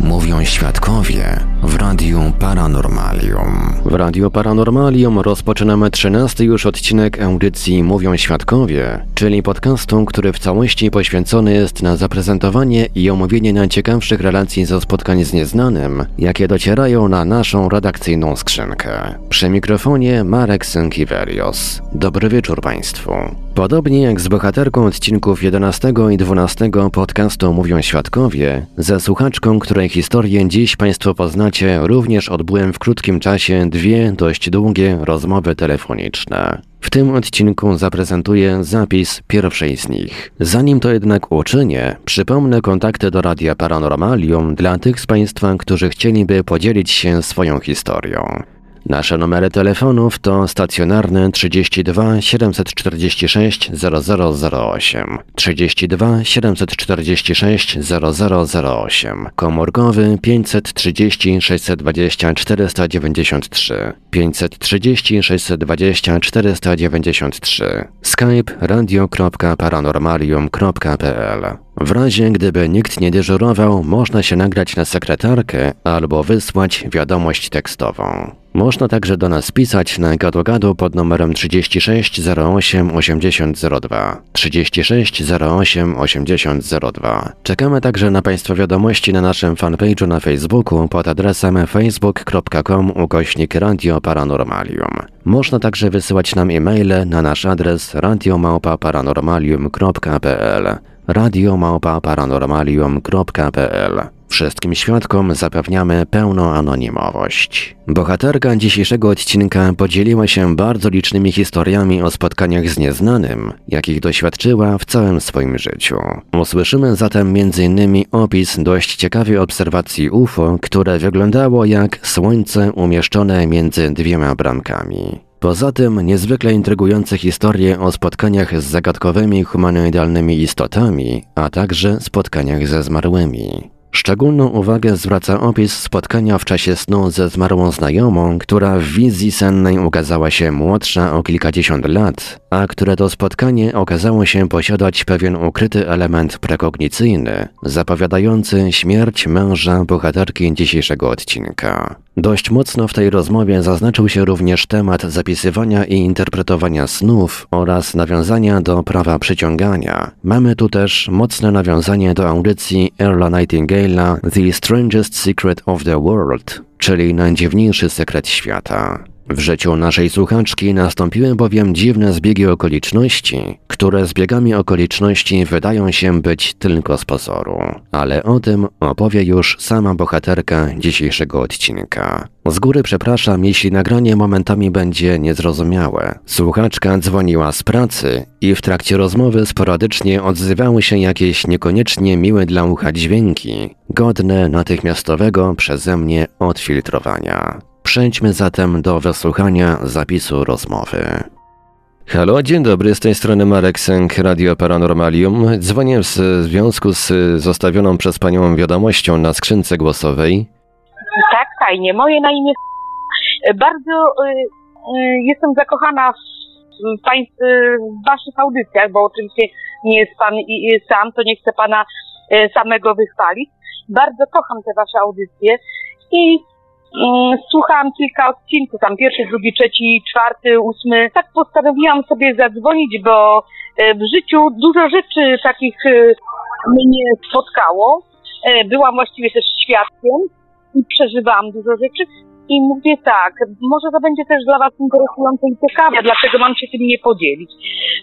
Mówią świadkowie w Radiu Paranormalium. W Radio Paranormalium rozpoczynamy 13 już odcinek audycji Mówią Świadkowie, czyli podcastu, który w całości poświęcony jest na zaprezentowanie i omówienie najciekawszych relacji ze spotkań z nieznanym, jakie docierają na naszą redakcyjną skrzynkę. Przy mikrofonie Marek Sękiewerios. Dobry wieczór Państwu. Podobnie jak z bohaterką odcinków 11 i 12 podcastu Mówią Świadkowie, ze słuchaczką, której historię dziś Państwo poznacie, również odbyłem w krótkim czasie dwie dość długie rozmowy telefoniczne. W tym odcinku zaprezentuję zapis pierwszej z nich. Zanim to jednak uczynię, przypomnę kontakty do Radia Paranormalium dla tych z Państwa, którzy chcieliby podzielić się swoją historią. Nasze numery telefonów to stacjonarny 32 746 0008, 32 746 0008, komórkowy 530 620 493, 530 620 493, skype radio.paranormalium.pl w razie gdyby nikt nie dyżurował, można się nagrać na sekretarkę albo wysłać wiadomość tekstową. Można także do nas pisać na gadu-gadu pod numerem 36 08 8002. 36 08 8002. Czekamy także na Państwa wiadomości na naszym fanpage'u na Facebooku pod adresem facebook.com ukośnik Radio Paranormalium. Można także wysyłać nam e-maile na nasz adres radiomałpa-paranormalium.pl radiomałpa-paranormalium.pl Wszystkim świadkom zapewniamy pełną anonimowość. Bohaterka dzisiejszego odcinka podzieliła się bardzo licznymi historiami o spotkaniach z nieznanym, jakich doświadczyła w całym swoim życiu. Usłyszymy zatem m.in. opis dość ciekawej obserwacji UFO, które wyglądało jak słońce umieszczone między dwiema bramkami. Poza tym niezwykle intrygujące historie o spotkaniach z zagadkowymi humanoidalnymi istotami, a także spotkaniach ze zmarłymi. Szczególną uwagę zwraca opis spotkania w czasie snu ze zmarłą znajomą, która w wizji sennej ukazała się młodsza o kilkadziesiąt lat, a które to spotkanie okazało się posiadać pewien ukryty element prekognicyjny, zapowiadający śmierć męża bohaterki dzisiejszego odcinka. Dość mocno w tej rozmowie zaznaczył się również temat zapisywania i interpretowania snów oraz nawiązania do prawa przyciągania. Mamy tu też mocne nawiązanie do audycji Erla Nightingale'a The Strangest Secret of the World, czyli najdziwniejszy sekret świata. W życiu naszej słuchaczki nastąpiły bowiem dziwne zbiegi okoliczności, które zbiegami okoliczności wydają się być tylko z pozoru. Ale o tym opowie już sama bohaterka dzisiejszego odcinka. Z góry przepraszam, jeśli nagranie momentami będzie niezrozumiałe. Słuchaczka dzwoniła z pracy i w trakcie rozmowy sporadycznie odzywały się jakieś niekoniecznie miłe dla ucha dźwięki, godne natychmiastowego przeze mnie odfiltrowania. Przejdźmy zatem do wysłuchania zapisu rozmowy. Halo, dzień dobry, z tej strony Marek Sęk, Radio Paranormalium. Dzwonię w związku z zostawioną przez Panią wiadomością na skrzynce głosowej. Tak, fajnie. Moje na imię. Bardzo y, y, jestem zakochana w, pańs, w Waszych audycjach, bo oczywiście nie jest Pan i, sam, to nie chcę Pana y, samego wychwalić. Bardzo kocham te Wasze audycje i słuchałam kilka odcinków, tam pierwszy, drugi, trzeci, czwarty, ósmy. Tak postanowiłam sobie zadzwonić, bo E, W życiu dużo rzeczy takich e, mnie spotkało. E, Byłam właściwie też świadkiem i przeżywałam dużo rzeczy. I mówię tak, może to będzie też dla Was interesujące i ciekawe, dlaczego mam się tym nie podzielić.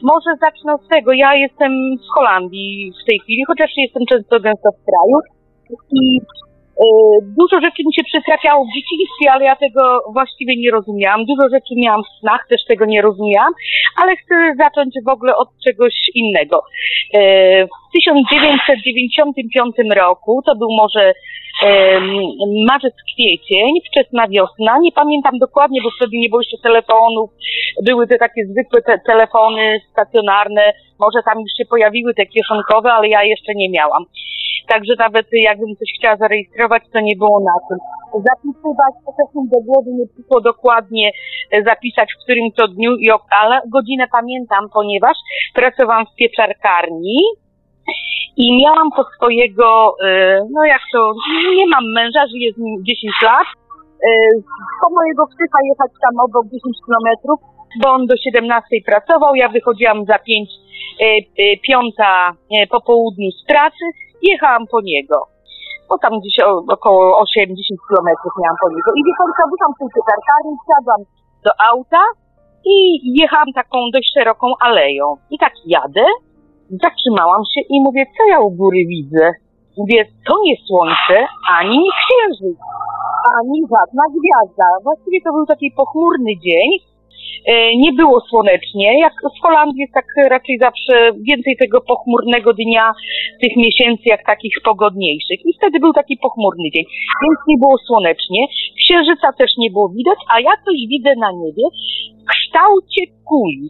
Może zacznę od tego, ja jestem w Holandii w tej chwili, chociaż jestem często gęsto w kraju. I dużo rzeczy mi się przytrafiało w dzieciństwie, ale ja tego właściwie nie rozumiałam. Dużo rzeczy miałam w snach, też tego nie rozumiałam, ale chcę zacząć w ogóle od czegoś innego. E, w 1995 roku, to był może marzec, kwiecień, wczesna wiosna, nie pamiętam dokładnie, bo wtedy nie było jeszcze telefonów, były te takie zwykłe te telefony stacjonarne, może tam już się pojawiły te kieszonkowe, ale ja jeszcze nie miałam. Także nawet jakbym coś chciała zarejestrować, to nie było na tym. Zapisywać, to też mi do głowy nie przyszło dokładnie e, zapisać w którym to dniu, i ok- ale godzinę pamiętam, ponieważ pracowałam w pieczarkarni i miałam po swojego, e, no jak to, nie mam męża, żyję z nim 10 lat, e, po mojego psycha jechać tam obok 10 kilometrów, bo on do 17 pracował, ja wychodziłam za 5, e, piąta po południu z pracy, jechałam po niego. Bo tam gdzieś około 8-10 kilometrów miałam po niego. I wie pan co, wyszłam z tej piekarkarni, wsiadłam do auta i jechałam taką dość szeroką aleją. I tak jadę, zatrzymałam się i mówię, co ja u góry widzę? Mówię, to nie słońce, ani księżyc, ani żadna gwiazda. Właściwie to był taki pochmurny dzień, E, nie było słonecznie. Jak w Holandii jest tak raczej zawsze więcej tego pochmurnego dnia, tych miesięcy jak takich pogodniejszych. I wtedy był taki pochmurny dzień, więc nie było słonecznie. Księżyca też nie było widać, a ja coś widzę na niebie w kształcie kuli.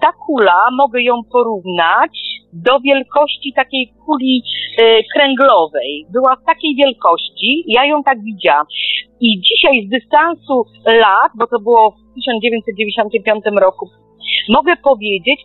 Ta kula, mogę ją porównać do wielkości takiej kuli e, kręglowej. Była w takiej wielkości, ja ją tak widziałam. I dzisiaj z dystansu lat, bo to było w 1995 roku, mogę powiedzieć,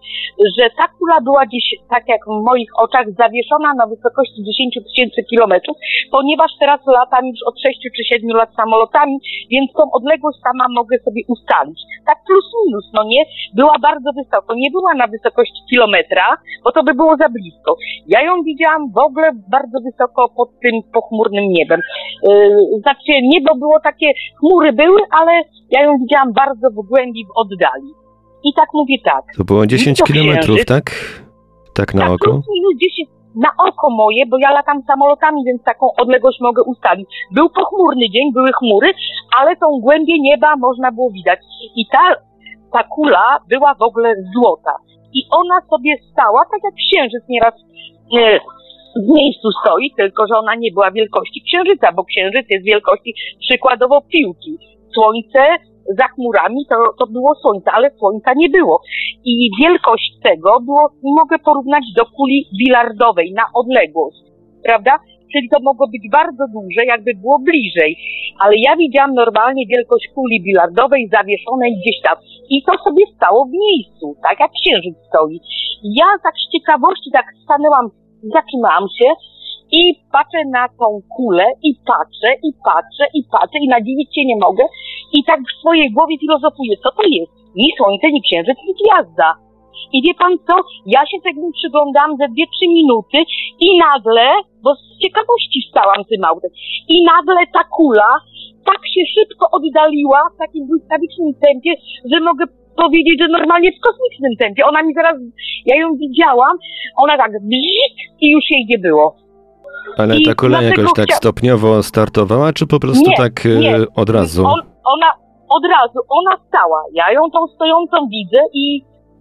że ta kula była gdzieś, tak jak w moich oczach, zawieszona na wysokości 10 tysięcy kilometrów, ponieważ teraz latam już od 6 czy 7 lat samolotami, więc tą odległość sama mogę sobie ustalić. Tak plus minus, no nie? Była bardzo wysoko. Nie była na wysokości kilometra, bo to by było za blisko. Ja ją widziałam w ogóle bardzo wysoko pod tym pochmurnym niebem. Yy, znaczy niebo było takie, chmury były, ale ja ją widziałam bardzo w głębi, w oddali. I tak mówię tak. To było 10 To kilometrów, tak? Tak na tak, oko? plus minus 10 na oko moje, bo ja latam samolotami, więc taką odległość mogę ustalić. Był pochmurny dzień, były chmury, ale tą głębię nieba można było widać. I ta, ta kula była w ogóle złota. I ona sobie stała, tak jak księżyc nieraz e, w miejscu stoi, tylko że ona nie była wielkości księżyca, bo księżyc jest wielkości przykładowo piłki. Słońce za chmurami to, to było słońce, ale słońca nie było. I wielkość tego było, mogę porównać do kuli bilardowej na odległość, prawda? Czyli to mogło być bardzo duże, jakby było bliżej. Ale ja widziałam normalnie wielkość kuli bilardowej zawieszonej gdzieś tam. I to sobie stało w miejscu, tak jak księżyc stoi. Ja tak z ciekawości tak stanęłam, zatrzymałam się i patrzę na tą kulę i patrzę, i patrzę, i patrzę i nadziwić się nie mogę. I tak w swojej głowie filozofuję, co to jest? Ni słońce, ni księżyc, ni gwiazda. I wie pan co? Ja się tego przyglądam ze 2-3 minuty i nagle, bo z ciekawości stałam tym autem, i nagle ta kula tak się szybko oddaliła w takim błyskawicznym tempie, że mogę powiedzieć, że normalnie w kosmicznym tempie. Ona mi zaraz, ja ją widziałam, ona tak bzik i już jej nie było. Ale I ta kula dlatego jakoś tak chcia- stopniowo startowała, czy po prostu Nie, tak e, nie. od razu? On, ona od razu, ona stała. Ja ją tą stojącą widzę i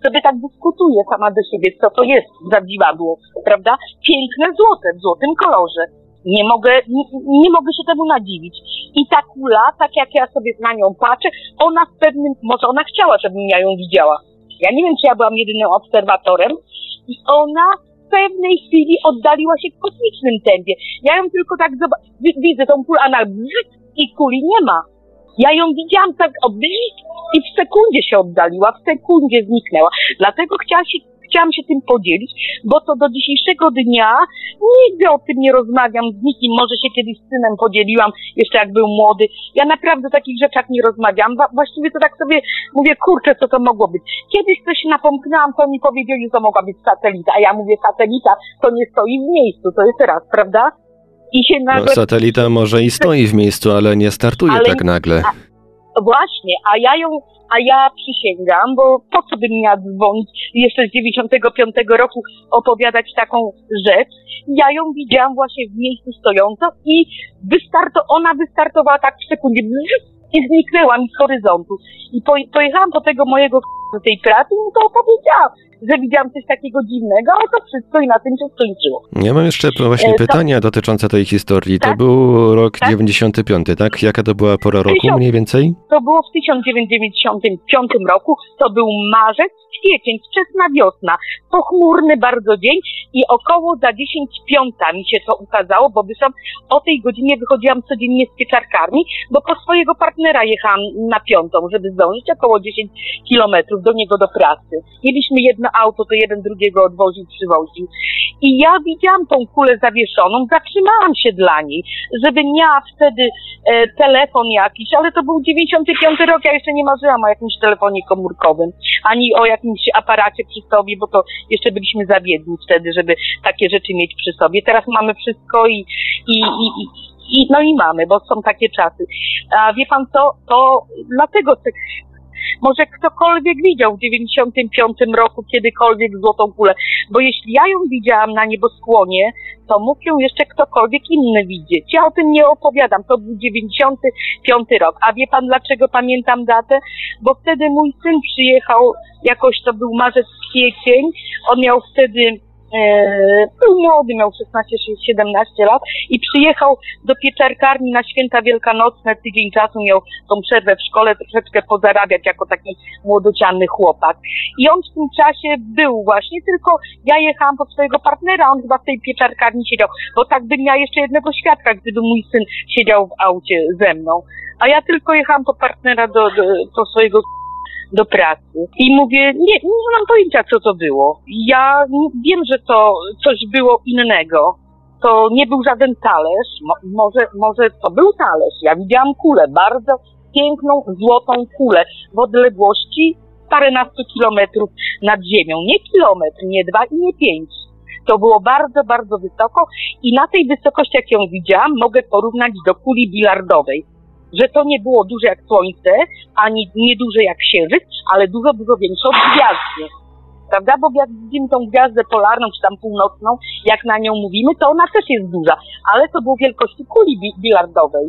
sobie tak dyskutuję sama do siebie, co to jest za dziwadło, prawda? Piękne złote, w złotym kolorze. Nie mogę, nie, nie mogę się temu nadziwić. I ta kula, tak jak ja sobie na nią patrzę, ona w pewnym, może ona chciała, żebym ja ją widziała. Ja nie wiem, czy ja byłam jedynym obserwatorem i ona pewnej chwili oddaliła się w kosmicznym tempie. Ja ją tylko tak widzę tą kulę, a na i kuli nie ma. Ja ją widziałam tak o i w sekundzie się oddaliła, w sekundzie zniknęła. Dlatego chciałam się, chciałam się tym podzielić, bo to do dzisiejszego dnia nigdy o tym nie rozmawiam z nikim. Może się kiedyś z synem podzieliłam, jeszcze jak był młody. Ja naprawdę o takich rzeczach nie rozmawiam. Właściwie to tak sobie mówię, kurczę, co to mogło być. Kiedyś coś napomknęłam, to mi powiedzieli, że to mogła być satelita, a ja mówię, satelita to nie stoi w miejscu, to jest raz, prawda? I się No, nagle... satelita może i stoi w miejscu, ale nie startuje Ale- tak nagle. Właśnie, a ja ją, a ja przysięgam, bo po co bym miała dzwonić jeszcze z 95 roku opowiadać taką rzecz. Ja ją widziałam właśnie w miejscu stojąco i wystarto, ona wystartowała tak w sekundzie i zniknęła mi z horyzontu. I po, pojechałam do tego mojego do tej pracy i mu to opowiedziałam, że widziałam coś takiego dziwnego, ale to wszystko i na tym się skończyło. Ja mam jeszcze właśnie E, to- pytania dotyczące tej historii. To Tak? był rok Tak? 95, tak? Jaka to była pora roku Tysiąc- mniej więcej? To było w 1995 roku, to był marzec, kwiecień, wczesna wiosna, pochmurny bardzo dzień i około za 10 piąta mi się to ukazało, bo wyszłam, o tej godzinie wychodziłam codziennie z pieczarkarni, bo po swojego partnera jechałam na piątą, żeby zdążyć około 10 kilometrów do niego do pracy. Mieliśmy jedno auto, to jeden drugiego odwoził, przywoził. I ja widziałam tą kulę zawieszoną, zatrzymałam się dla niej, żeby miała wtedy e, telefon jakiś, ale to był 95 rok, ja jeszcze nie marzyłam o jakimś telefonie komórkowym, ani o jakimś aparacie przy sobie, bo to jeszcze byliśmy za biedni wtedy, żeby takie rzeczy mieć przy sobie. Teraz mamy wszystko i, i, i, i i, no i mamy, bo są takie czasy. A wie pan co, to dlatego te, może ktokolwiek widział w 95 roku kiedykolwiek złotą kulę, bo jeśli ja ją widziałam na nieboskłonie, to mógł ją jeszcze ktokolwiek inny widzieć. Ja o tym nie opowiadam, to był 95 rok. A wie pan dlaczego pamiętam datę? Bo wtedy mój syn przyjechał, jakoś to był marzec, kwiecień, on miał wtedy był młody, miał 16-17 lat i przyjechał do pieczarkarni na święta wielkanocne, tydzień czasu miał tą przerwę w szkole, troszeczkę pozarabiać jako taki młodociany chłopak. I on w tym czasie był właśnie, tylko ja jechałam po swojego partnera, on chyba w tej pieczarkarni siedział, bo tak bym miała jeszcze jednego świadka, gdyby mój syn siedział w aucie ze mną. A ja tylko jechałam po partnera do, do, do swojego do pracy. I mówię, nie, nie mam pojęcia, co to było. Ja wiem, że to coś było innego. To nie był żaden talerz, Mo, może, może to był talerz. Ja widziałam kulę, bardzo piękną, złotą kulę w odległości paręnastu kilometrów nad ziemią. Nie kilometr, nie dwa i nie pięć. To było bardzo, bardzo wysoko i na tej wysokości, jak ją widziałam, mogę porównać do kuli bilardowej że to nie było duże jak Słońce, ani nie duże jak Księżyc, ale dużo, dużo większe od gwiazdy. Prawda? Bo jak widzimy tą gwiazdę polarną, czy tam północną, jak na nią mówimy, to ona też jest duża, ale to było wielkości kuli bi- bilardowej.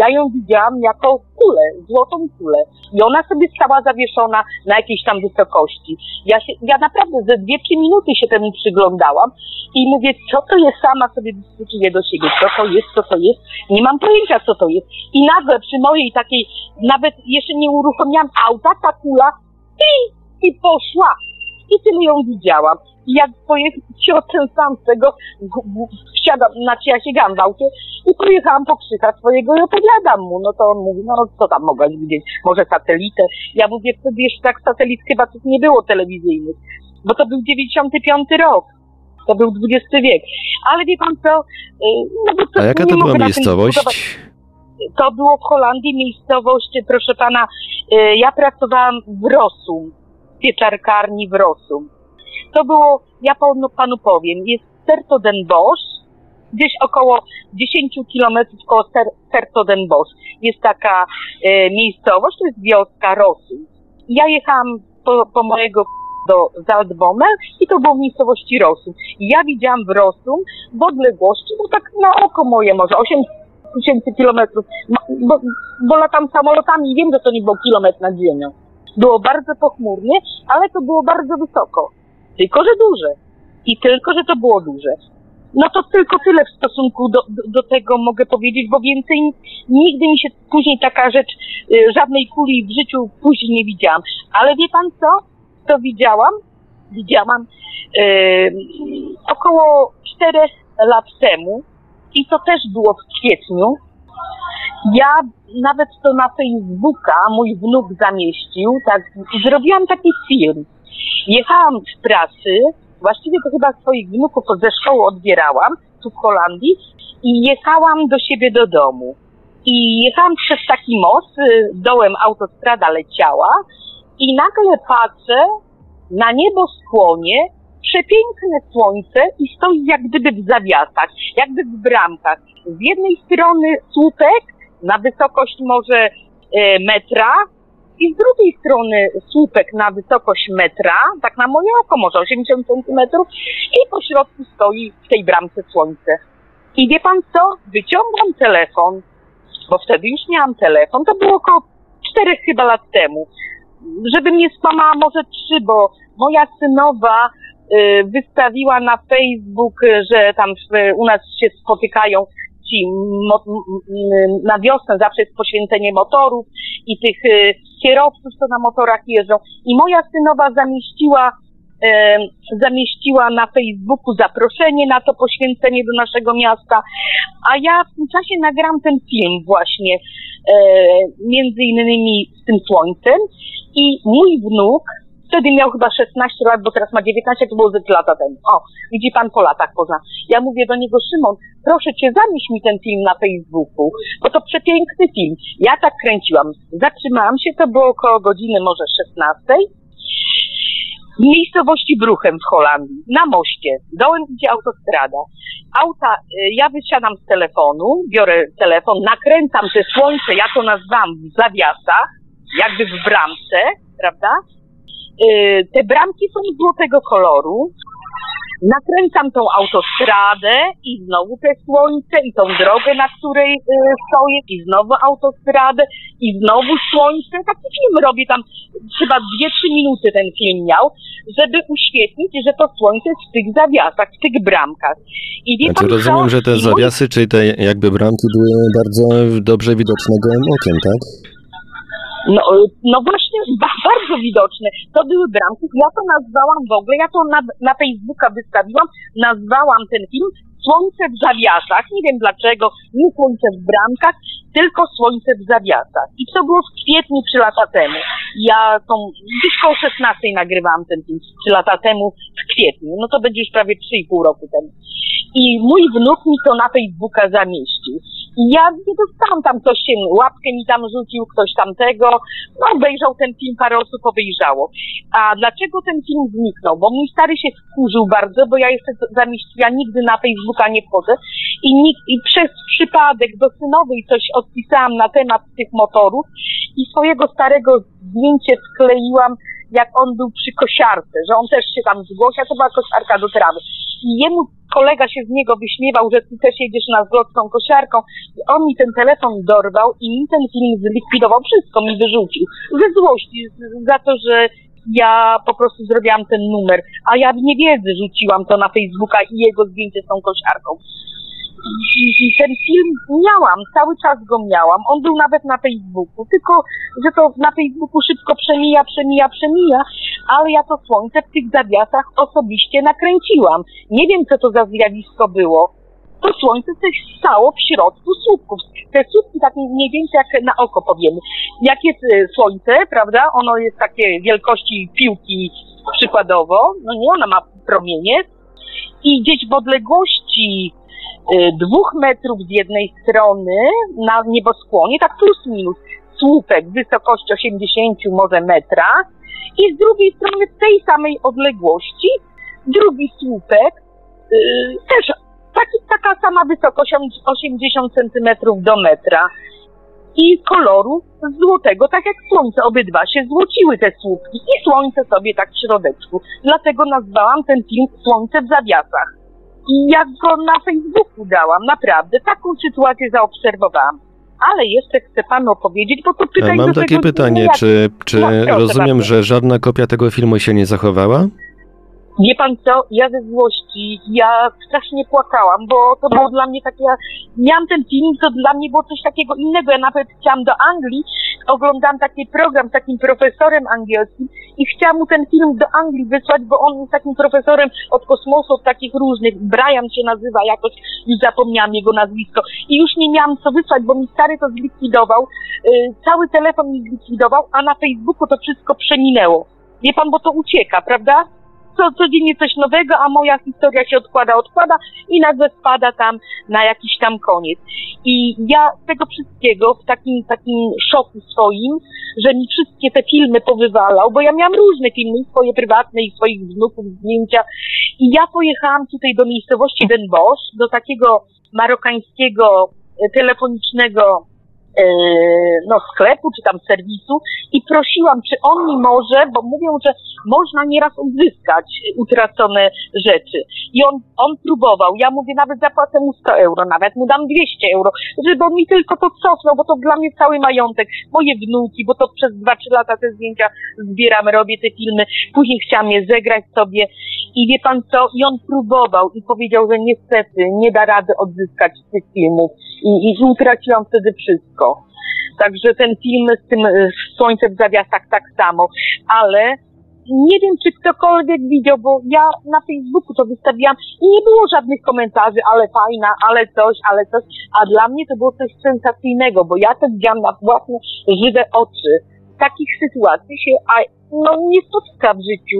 Ja ją widziałam jako kulę, złotą kulę. I ona sobie stała zawieszona na jakiejś tam wysokości. Ja, się, ja naprawdę ze dwie, trzy minuty się temu przyglądałam i mówię, co to jest, sama sobie dyskutuję do siebie, co to jest, co to jest. Nie mam pojęcia, co to jest. I nagle przy mojej takiej, nawet jeszcze nie uruchomiłam auta, ta kula i, i poszła. I tyle ją widziałam. I jak pojechałam sam z tego, wsiadam, znaczy ja sięgam w aucie i pojechałam po krzyka swojego i opowiadam mu. No to on mówi, no co tam mogłaś widzieć? Może satelitę? Ja mówię, wtedy jeszcze tak satelit chyba tu nie było telewizyjnych, bo to był 95 rok. To był XX wiek. Ale wie pan co? y, No bo to A jaka to była miejscowość? To było w Holandii, miejscowość, proszę pana, y, ja pracowałam w Rosum, pieczarkarni w Rosum. To było, ja panu, panu powiem, jest Serto den Bosch, gdzieś około 10 kilometrów koło Ser, Serto den Bosch. Jest taka y, miejscowość, to jest wioska Rosum. Ja jechałam po, po mojego do Zaldbommel i to było w miejscowości Rosum. Ja widziałam w Rosum w odległości, no tak na oko moje może, 8 tysięcy kilometrów, bo, bo latam samolotami i wiem, że to nie był kilometr nad ziemią. Było bardzo pochmurnie, ale to było bardzo wysoko. Tylko, że duże. I tylko, że to było duże. No to tylko tyle w stosunku do, do, do tego mogę powiedzieć, bo więcej nigdy mi się później taka rzecz, y, żadnej kuli w życiu później nie widziałam. Ale wie pan co? To widziałam? Widziałam y, około czterech lat temu i to też było w kwietniu. Ja nawet to na Facebooka mój wnuk zamieścił, tak, zrobiłam taki film. Jechałam z pracy, właściwie to chyba swoich wnuków ze szkoły odbierałam, tu w Holandii, i jechałam do siebie do domu. I jechałam przez taki most, y, dołem autostrada leciała i nagle patrzę, na niebo skłonie, przepiękne słońce i stoi jak gdyby w zawiasach, jakby w bramkach. Z jednej strony słupek na wysokość może e, metra i z drugiej strony słupek na wysokość metra, tak na moje oko może 80 centymetrów i po środku stoi w tej bramce słońce. I wie pan co? Wyciągam telefon, bo wtedy już miałam telefon, to było około czterech chyba lat temu. Żeby mnie skłamała może trzy, bo moja synowa wystawiła na Facebook, że tam u nas się spotykają ci na wiosnę zawsze jest poświęcenie motorów i tych y, kierowców, co na motorach jeżdżą. I moja synowa zamieściła e, zamieściła na Facebooku zaproszenie na to poświęcenie do naszego miasta, a ja w tym czasie nagram ten film właśnie, między innymi z tym słońcem i mój wnuk, wtedy miał chyba 16 lat, bo teraz ma 19, to było ze 3 lata temu. O, widzi pan po latach pozna. Ja mówię do niego, Szymon, proszę cię, zamieść mi ten film na Facebooku, bo to przepiękny film. Ja tak kręciłam. Zatrzymałam się, to było około godziny może 16 w miejscowości Bruchem w Holandii, na moście. Dołem idzie autostrada. Auta, y, ja wysiadam z telefonu, biorę telefon, nakręcam te słońce, ja to nazwałam w zawiasach, jakby w bramce, prawda? Y, te bramki są złotego koloru. Nakręcam tą autostradę i znowu te słońce i tą drogę, na której y, stoję i znowu autostradę i znowu słońce. Taki film robię tam, chyba 2-3 minuty ten film miał, żeby uświetnić, że to słońce jest w tych zawiasach, w tych bramkach. I wie znaczy, rozumiem, że te zawiasy, mój... czyli te jakby bramki były bardzo dobrze widoczne gołym okiem, tak? No, no właśnie, bardzo widoczne. To były bramki. Ja to nazwałam w ogóle, ja to na, na Facebooka wystawiłam, nazwałam ten film Słońce w zawiasach. Nie wiem dlaczego, nie Słońce w bramkach, tylko Słońce w zawiasach. I to było w kwietniu trzy lata temu. Ja tą, gdzieś koło 16 nagrywałam ten film trzy lata temu w kwietniu. No to będzie już prawie 3,5 roku temu. I mój wnuk mi to na Facebooka zamieścił. Ja nie dostałam tam ktoś się, łapkę mi tam rzucił, ktoś tamtego, no obejrzał ten film, parę osób obejrzało. A dlaczego ten film zniknął? Bo mój stary się wkurzył bardzo, bo ja jeszcze zamieściłam, ja nigdy na Facebooka nie wchodzę i, nikt, i przez przypadek do synowej coś odpisałam na temat tych motorów i swojego starego zdjęcie skleiłam jak on był przy kosiarce, że on też się tam zgłosił, a to była kosiarka do trawy. I jemu kolega się z niego wyśmiewał, że ty też jedziesz na zlot tą kosiarką. I on mi ten telefon dorwał i mi ten film zlikwidował, wszystko mi wyrzucił. Ze złości, za to, że ja po prostu zrobiłam ten numer, a ja w niewiedzy rzuciłam to na Facebooka i jego zdjęcie z tą kosiarką i ten film miałam, cały czas go miałam. On był nawet na Facebooku, tylko że to na Facebooku szybko przemija, przemija, przemija, ale ja to słońce w tych zawiasach osobiście nakręciłam. Nie wiem, co to za zjawisko było. To słońce coś stało w środku słupków. Te słupki tak mniej więcej jak na oko powiemy. Jak jest y, słońce, prawda, ono jest takie wielkości piłki przykładowo, no nie, ona ma promienie i gdzieś w odległości dwóch metrów z jednej strony na nieboskłonie, tak plus minus, słupek wysokości 80 może metra i z drugiej strony w tej samej odległości drugi słupek yy, też taki, taka sama wysokość 80 centymetrów do metra i koloru złotego, tak jak słońce. Obydwa się złociły te słupki i słońce sobie tak w środeczku. Dlatego nazwałam ten film Słońce w zawiasach. I jak go na Facebooku dałam, naprawdę, taką sytuację zaobserwowałam. Ale jeszcze chcę panu opowiedzieć, bo to pytanie. Mam takie pytanie, czy, czy no, rozumiem, bardzo. że żadna kopia tego filmu się nie zachowała? Wie pan co, ja ze złości, ja strasznie płakałam, bo to było dla mnie takie, miałam ten film, to dla mnie było coś takiego innego, ja nawet chciałam do Anglii, oglądałam taki program z takim profesorem angielskim i chciałam mu ten film do Anglii wysłać, bo on jest takim profesorem od kosmosu, od takich różnych, Brian się nazywa jakoś, już zapomniałam jego nazwisko. I już nie miałam co wysłać, bo mi stary to zlikwidował, yy, cały telefon mi zlikwidował, a na Facebooku to wszystko przeminęło. Wie pan, bo to ucieka, prawda? Co, codziennie coś nowego, a moja historia się odkłada, odkłada i nagle spada tam na jakiś tam koniec. I ja z tego wszystkiego w takim, takim szoku swoim, że mi wszystkie te filmy powywalał, bo ja miałam różne filmy, swoje prywatne, i swoich wnuków, zdjęcia. I ja pojechałam tutaj do miejscowości Den Bosch, do takiego marokańskiego e, telefonicznego no, sklepu czy tam serwisu i prosiłam, czy on mi może, bo mówią, że można nieraz odzyskać utracone rzeczy. I on, on próbował. Ja mówię, nawet zapłacę mu 100 euro, nawet mu dam 200 euro, żeby on mi tylko to cofnął, bo to dla mnie cały majątek, moje wnuki, bo to przez 2-3 lata te zdjęcia zbieram, robię te filmy. Później chciałam je zegrać sobie i wie pan co? I on próbował i powiedział, że niestety nie da rady odzyskać tych filmów i, i utraciłam wtedy wszystko. Także ten film z tym e, słońcem w zawiasach tak samo, ale nie wiem, czy ktokolwiek widział, bo ja na Facebooku to wystawiłam i nie było żadnych komentarzy, ale fajna, ale coś, ale coś, a dla mnie to było coś sensacyjnego, bo ja to widziałam na własne żywe oczy. Takich sytuacji się a, no, nie spotka w życiu.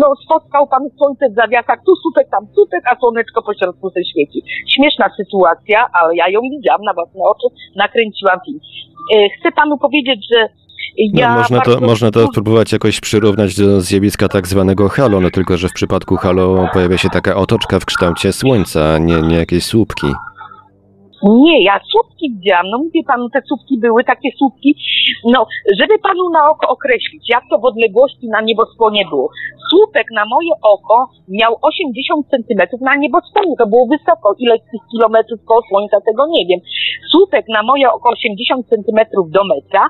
No, spotkał pan słońce w zawiasach, tu słupek, tam słupek, a słoneczko po środku się świeci. Śmieszna sytuacja, ale ja ją widziałam na własne oczy, nakręciłam film. E, chcę panu powiedzieć, że ja no, można, to, można to spróbować jakoś przyrównać do zjawiska tak zwanego halo, no tylko, że w przypadku halo pojawia się taka otoczka w kształcie słońca, a nie, nie jakieś słupki. Nie, ja słupki widziałam. No mówię panu, te słupki były takie słupki, no, żeby panu na oko określić, jak to w odległości na nieboskłonie było. Słupek na moje oko miał 80 centymetrów na nieboskłonie, to było wysoko. Ile tych kilometrów koło słońca, tego nie wiem. Słupek na moje oko 80 centymetrów do metra,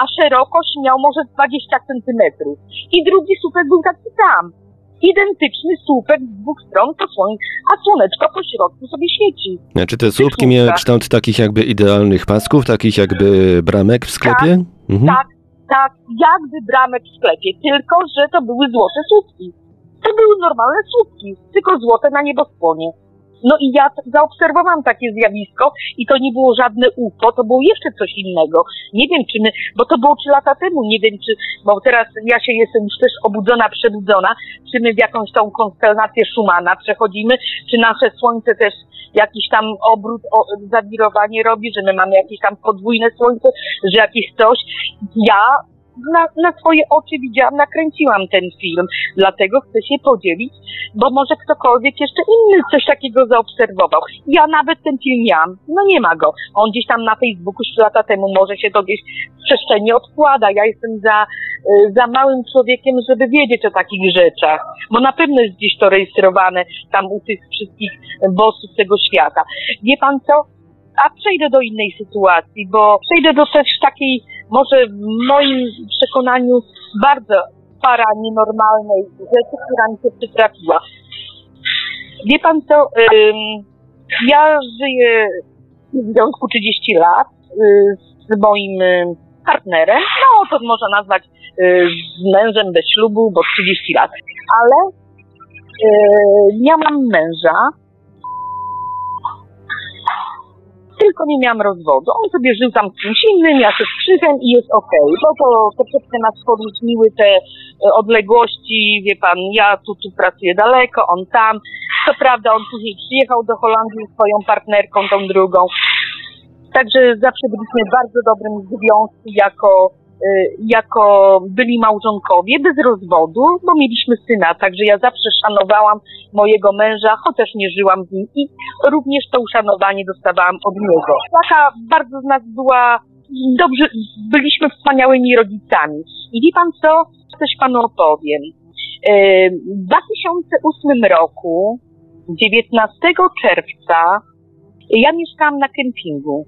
a szerokość miał może 20 centymetrów. I drugi słupek był taki sam. Identyczny słupek z dwóch stron, to słoń, a słoneczko po środku sobie świeci. Czy te słupki miały kształt takich jakby idealnych pasków, takich jakby bramek w sklepie? Mhm. Tak, tak, jakby bramek w sklepie, tylko że to były złote słupki. To były normalne słupki, tylko złote na nieboskłonie. No i ja zaobserwowałam takie zjawisko i to nie było żadne UFO, to było jeszcze coś innego. Nie wiem, czy my, bo to było trzy lata temu, nie wiem, czy, bo teraz ja się jestem już też obudzona, przebudzona, czy my w jakąś tą konstelację Schumana przechodzimy, czy nasze Słońce też jakiś tam obrót, o, zawirowanie robi, że my mamy jakieś tam podwójne Słońce, że jakieś coś. Ja na, na swoje oczy widziałam, nakręciłam ten film, dlatego chcę się podzielić, bo może ktokolwiek jeszcze inny coś takiego zaobserwował. Ja nawet ten film miałam, no nie ma go. On gdzieś tam na Facebooku trzy lata temu może się to gdzieś w przestrzeni odkłada. Ja jestem za, y, za małym człowiekiem, żeby wiedzieć o takich rzeczach, bo na pewno jest gdzieś to rejestrowane tam u tych wszystkich bossów tego świata. Wie pan co? A przejdę do innej sytuacji, bo przejdę do też takiej, może w moim przekonaniu, bardzo para nienormalnej rzeczy, która mi się przytrafiła. Wie pan co, ja żyję w związku 30 lat y, z moim y, partnerem, no to można nazwać y, z mężem bez ślubu, bo 30 lat, ale y, miałam męża, tylko nie miałam rozwodu. On sobie żył tam z kimś innym, ja się z krzychem i jest okej. Bo to troszeczkę nas poróżniły te odległości, wie pan, ja tu, tu pracuję daleko, on tam. Co prawda on później przyjechał do Holandii z swoją partnerką, tą drugą. Także zawsze byliśmy w bardzo dobrym związku jako, jako byli małżonkowie, bez rozwodu, bo mieliśmy syna. Także ja zawsze szanowałam mojego męża, chociaż nie żyłam z nim i również to uszanowanie dostawałam od niego. Taka bardzo z nas była, dobrze, byliśmy wspaniałymi rodzicami. I wie pan co? Coś panu opowiem. Y, W 2008 roku, 19 czerwca, ja mieszkałam na kempingu.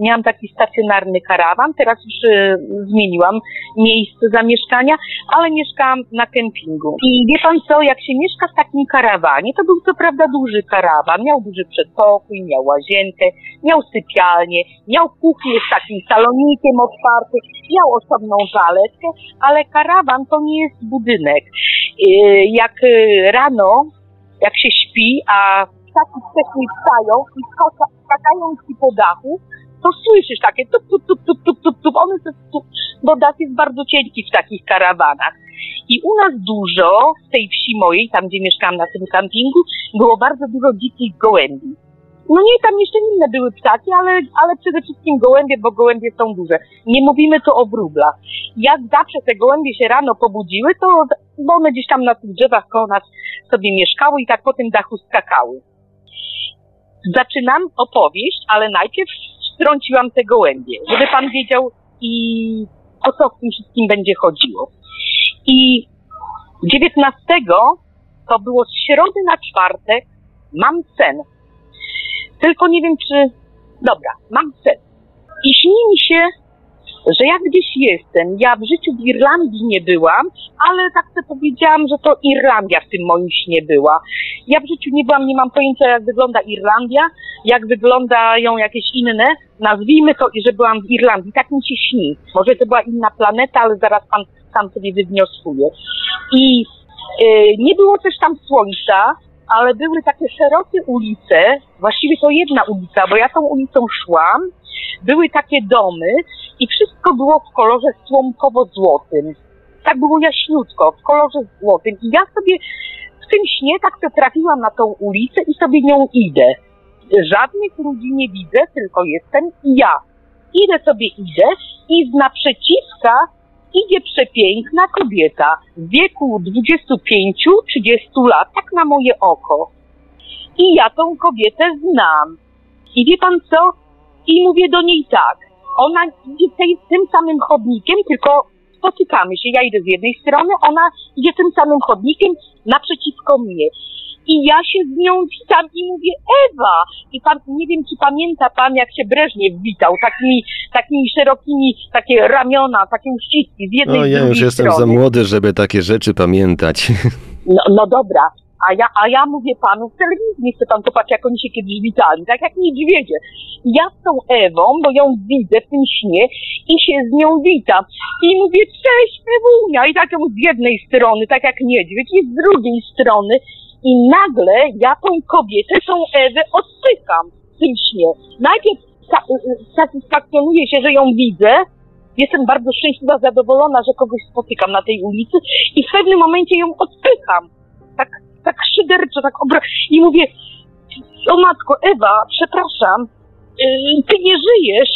Miałam taki stacjonarny karawan, teraz już y, zmieniłam miejsce zamieszkania, ale mieszkałam na kempingu. I wie pan co, jak się mieszka w takim karawanie, to był co prawda duży karawan, miał duży przedpokój, miał łazienkę, miał sypialnię, miał kuchnię z takim salonikiem otwartym, miał osobną toaletkę, ale karawan to nie jest budynek. Y, Jak y, rano, jak się śpi, a ptaki wcześniej wstają i skaka- skakają ci po dachu, to słyszysz takie tup, tup, tup, tup, tup, tup, tup. One to, tup, bo dach jest bardzo cienki w takich karawanach. I u nas dużo, w tej wsi mojej, tam gdzie mieszkam na tym kampingu, było bardzo dużo dzikich gołębi. No nie, tam jeszcze inne były ptaki, ale, ale przede wszystkim gołębie, bo gołębie są duże. Nie mówimy tu o wróblach. Jak zawsze te gołębie się rano pobudziły, to bo one gdzieś tam na tych drzewach koło nas sobie mieszkały i tak po tym dachu skakały. Zaczynam opowieść, ale najpierw strąciłam te gołębie, żeby pan wiedział i o co w tym wszystkim będzie chodziło. I 19 to było z środy na czwartek, mam sen. Tylko nie wiem czy. Dobra, mam sen. I śni mi się, że ja gdzieś jestem. Ja w życiu w Irlandii nie byłam, ale tak sobie powiedziałam, że to Irlandia w tym moim śnie była. Ja w życiu nie byłam, nie mam pojęcia jak wygląda Irlandia, jak wyglądają jakieś inne. Nazwijmy to, że byłam w Irlandii. Tak mi się śni. Może to była inna planeta, ale zaraz pan sam sobie wywnioskuje. I yy, nie było też tam słońca, ale były takie szerokie ulice, właściwie to jedna ulica, bo ja tą ulicą szłam, były takie domy i wszystko było w kolorze słomkowo-złotym. Tak było jaśniutko, w kolorze złotym. I ja sobie w tym śnie tak to trafiłam na tą ulicę i sobie nią idę. Żadnych ludzi nie widzę, tylko jestem ja. Idę sobie, idę i z naprzeciwka idzie przepiękna kobieta w wieku 25-30 lat, tak na moje oko. I ja tą kobietę znam. I wie pan co? I mówię do niej tak. Ona idzie tej, tym samym chodnikiem, tylko spotykamy się. Ja idę z jednej strony, ona idzie tym samym chodnikiem naprzeciwko mnie. I ja się z nią witam i mówię, Ewa! I pan, nie wiem, czy pamięta pan, jak się Breżniew witał, takimi, takimi szerokimi, takie ramiona, takie uściski z jednej No z ja drugiej już jestem strony. za młody, żeby takie rzeczy pamiętać. No, no dobra, a ja, a ja mówię panu, w telewizji nie chce pan popatrzeć, jak oni się kiedyś witali, tak jak niedźwiedzie. Ja z tą Ewą, bo ją widzę w tym śnie i się z nią witam. I mówię, cześć Ewunia, i tak ją z jednej strony, tak jak niedźwiedź, i z drugiej strony. I nagle ja tą kobietę, tą Ewę odpycham w tym śnie. Najpierw sa- satysfakcjonuję się, że ją widzę, jestem bardzo szczęśliwa, zadowolona, że kogoś spotykam na tej ulicy i w pewnym momencie ją odpycham. Tak, szyderczo, tak obra... I mówię, o matko, Ewa, przepraszam, yy, ty nie żyjesz.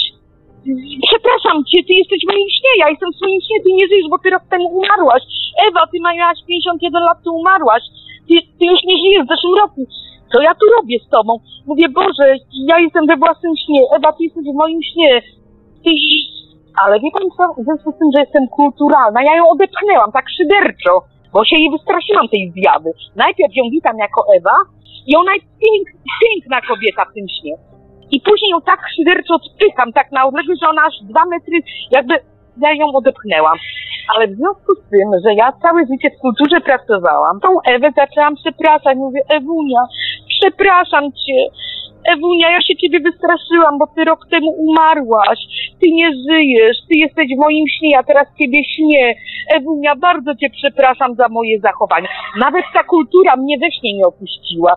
Przepraszam cię, ty jesteś moim śnie, ja jestem w swoim śnie, ty nie żyjesz, bo ty rok temu umarłaś. Ewa, ty miałaś 51 lat, ty umarłaś. Ty, ty już nie żyjesz w zeszłym roku. Co ja tu robię z tobą? Mówię, Boże, ja jestem we własnym śnie. Ewa, ty jesteś w moim śnie. Ty... Ale wie pan co, w związku z tym, że jestem kulturalna, ja ją odepchnęłam tak szyderczo, bo się jej wystraszyłam tej zjawy. Najpierw ją witam jako Ewa i ona jest pięk, piękna kobieta w tym śnie. I później ją tak szyderczo odpycham, tak na odległość, że ona aż dwa metry, jakby ja ją odepchnęłam. Ale w związku z tym, że ja całe życie w kulturze pracowałam, tą Ewę zaczęłam przepraszać. Mówię, Ewunia, przepraszam cię. Ewunia, ja się ciebie wystraszyłam, bo ty rok temu umarłaś. Ty nie żyjesz, ty jesteś w moim śnie, ja teraz ciebie śnię. Ewunia, bardzo cię przepraszam za moje zachowanie. Nawet ta kultura mnie we śnie nie opuściła.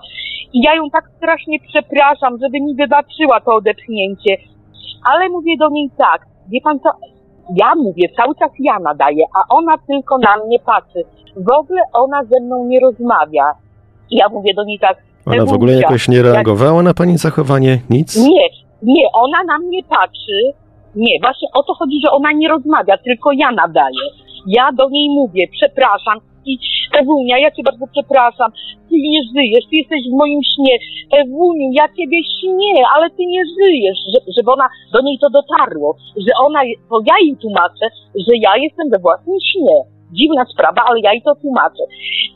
I ja ją tak strasznie przepraszam, żeby mi wybaczyła to odepchnięcie. Ale mówię do niej tak, wie pan co, ja mówię, cały czas ja nadaję, a ona tylko na mnie patrzy. W ogóle ona ze mną nie rozmawia. I ja mówię do niej tak, Ona w ogóle jakoś nie reagowała na pani zachowanie? Nic? nie, nie, ona na mnie patrzy. Nie, właśnie o to chodzi, że ona nie rozmawia, tylko ja nadaję. Ja do niej mówię, przepraszam. I Ewunia, ja cię bardzo przepraszam. Ty nie żyjesz, ty jesteś w moim śnie. Ewuniu, ja ciebie śnię, ale ty nie żyjesz. Że, żeby ona, do niej to dotarło, że ona, to ja jej tłumaczę, że ja jestem we własnym śnie. Dziwna sprawa, ale ja jej to tłumaczę.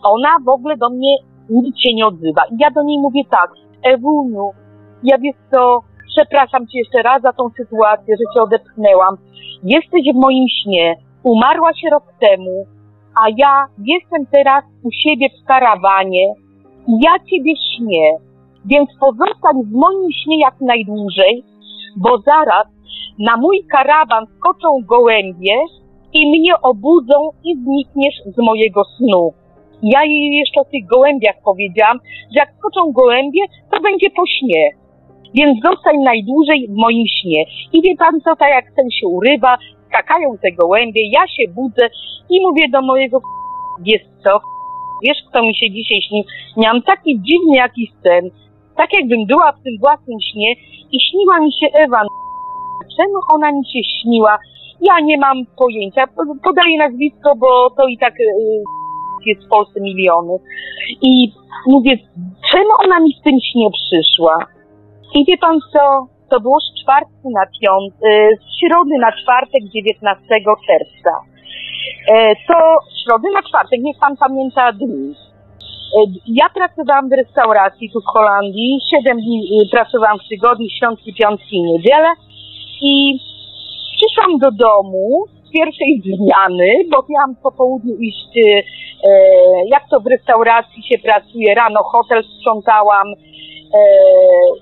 Ona w ogóle do mnie nic się nie odzywa. I ja do niej mówię tak, Ewuniu, ja wiesz co, przepraszam cię jeszcze raz za tą sytuację, że cię odepchnęłam. Jesteś w moim śnie, umarłaś rok temu, a ja jestem teraz u siebie w karawanie i ja ciebie śnię, więc pozostań w moim śnie jak najdłużej, bo zaraz na mój karawan skoczą gołębie i mnie obudzą i znikniesz z mojego snu. Ja jej jeszcze o tych gołębiach powiedziałam, że jak skoczą gołębie, to będzie po śnie. więc zostań najdłużej w moim śnie. I wie pan co, tak jak ten się urywa, skakają te gołębie, ja się budzę i mówię do mojego wiesz co, wiesz kto mi się dzisiaj śnił? Miałam taki dziwny jakiś sen, tak jakbym była w tym własnym śnie i śniła mi się Ewa. Czemu ona mi się śniła? Ja nie mam pojęcia. Podaję nazwisko, bo to i tak y, jest w Polsce miliony. I mówię, czemu ona mi w tym śnie przyszła? I wie pan co? To było z czwartku na piąty, z środy na czwartek 19 czerwca. E, to środy na czwartek, niech pan pamięta dni. E, Ja pracowałam w restauracji tu w Holandii, 7 dni pracowałam w tygodniu, świątki, piątki i niedzielę i przyszłam do domu z pierwszej zmiany, bo miałam po południu iść, e, jak to w restauracji się pracuje, rano hotel sprzątałam e,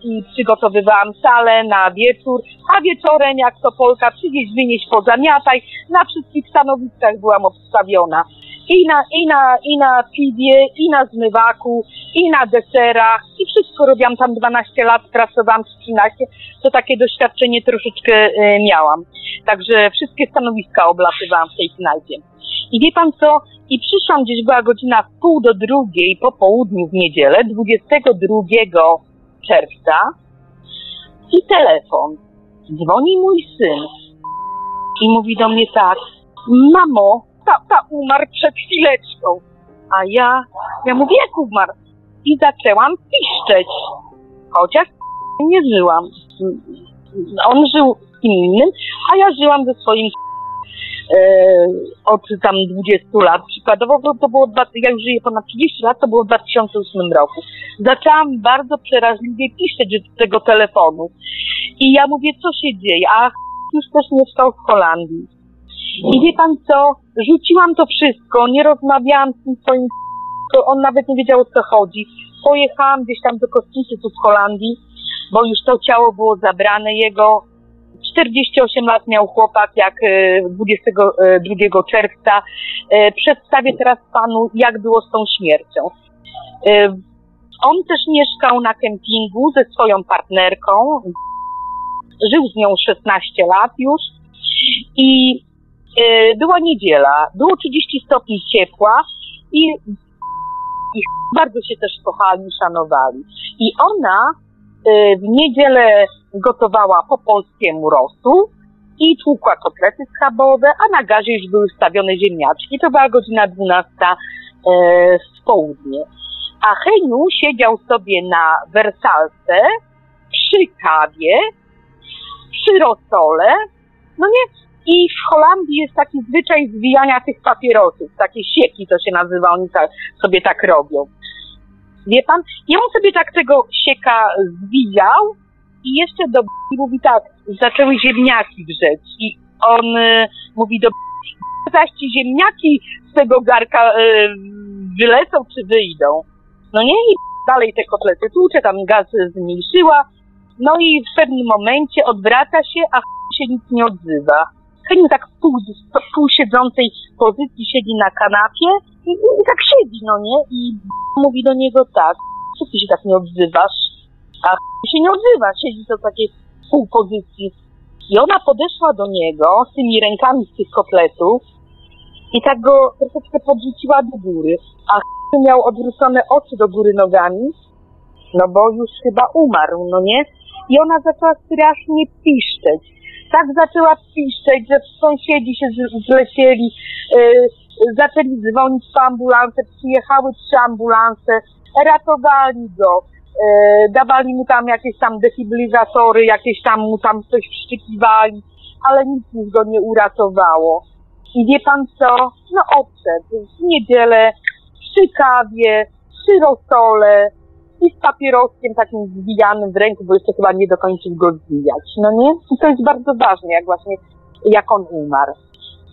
i przygotowywałam salę na wieczór, a wieczorem jak to Polka przywieźć, wynieść, pozamiataj, na wszystkich stanowiskach byłam obstawiona. I na, i, na, I na piwie, i na zmywaku, i na deserach, i wszystko robiłam tam 12 lat, pracowałam 13, to takie doświadczenie troszeczkę e, miałam. Także wszystkie stanowiska oblatywałam w tej knajpie. I wie pan co? I przyszłam gdzieś, była godzina w pół do drugiej po południu w niedzielę, 22 czerwca i telefon. Dzwoni mój syn i mówi do mnie tak, mamo, tata umarł przed chwileczką. A ja, ja mówię, jak umarł? I zaczęłam piszczeć, chociaż nie żyłam. On żył innym, a ja żyłam ze swoim e, od tam 20 lat. Przykładowo to, było, ja już żyję ponad 30 lat, to było w 2008 roku. Zaczęłam bardzo przeraźliwie piszeć do tego telefonu. I ja mówię, co się dzieje? A już też mieszkał w Holandii. I wie pan co? Rzuciłam to wszystko, nie rozmawiałam z tym swoim to on nawet nie wiedział o co chodzi. Pojechałam gdzieś tam do kostnicy tu w Holandii, bo już to ciało było zabrane jego. 48 lat miał chłopak, jak e, 22 czerwca. E, Przedstawię teraz panu, jak było z tą śmiercią. E, On też mieszkał na kempingu ze swoją partnerką. Żył z nią 16 lat już. I e, była niedziela, było 30 stopni ciepła i, i bardzo się też kochali, szanowali. I ona e, w niedzielę gotowała po polskiemu rosół i tłukła kotlety schabowe, a na gazie już były wstawione ziemniaczki. To była godzina 12 e, w południe. A Heniu siedział sobie na wersalce przy kawie, przy rosole, no nie, i w Holandii jest taki zwyczaj zwijania tych papierosów, takie sieki to się nazywa, oni ta, sobie tak robią. Wie pan? I on sobie tak tego sieka zwijał i jeszcze do b- mówi tak, zaczęły ziemniaki drzeć i on y, mówi do b- zaś ci ziemniaki z tego garka y, wylecą czy wyjdą. No nie? I dalej te kotlety tłucze, tam gaz zmniejszyła. No i w pewnym momencie odwraca się, a się nic nie odzywa. Heniu tak w pół, pół siedzącej pozycji siedzi na kanapie i, i, tak siedzi, no nie? I mówi do niego tak, co ty się tak nie odzywasz? A się nie odzywa, siedzi to takiej pół pozycji. I ona podeszła do niego z tymi rękami z tych kotletów i tak go troszeczkę podrzuciła do góry. A miał odwrócone oczy do góry nogami, no bo już chyba umarł, no nie? I ona zaczęła strasznie piszczeć. Tak zaczęła piszczeć, że sąsiedzi się zlecieli, yy, zaczęli dzwonić po ambulance, przyjechały trzy ambulanse, ratowali go, yy, dawali mu tam jakieś tam defibryzatory, jakieś tam mu tam coś wszczykiwali, ale nic już go nie uratowało. I wie pan co? No odszedł w niedzielę przy kawie, przy rosole i z papieroskiem takim zwijanym w ręku, bo jeszcze chyba nie dokończył go zwijać, no nie? I to jest bardzo ważne, jak właśnie, jak on umarł.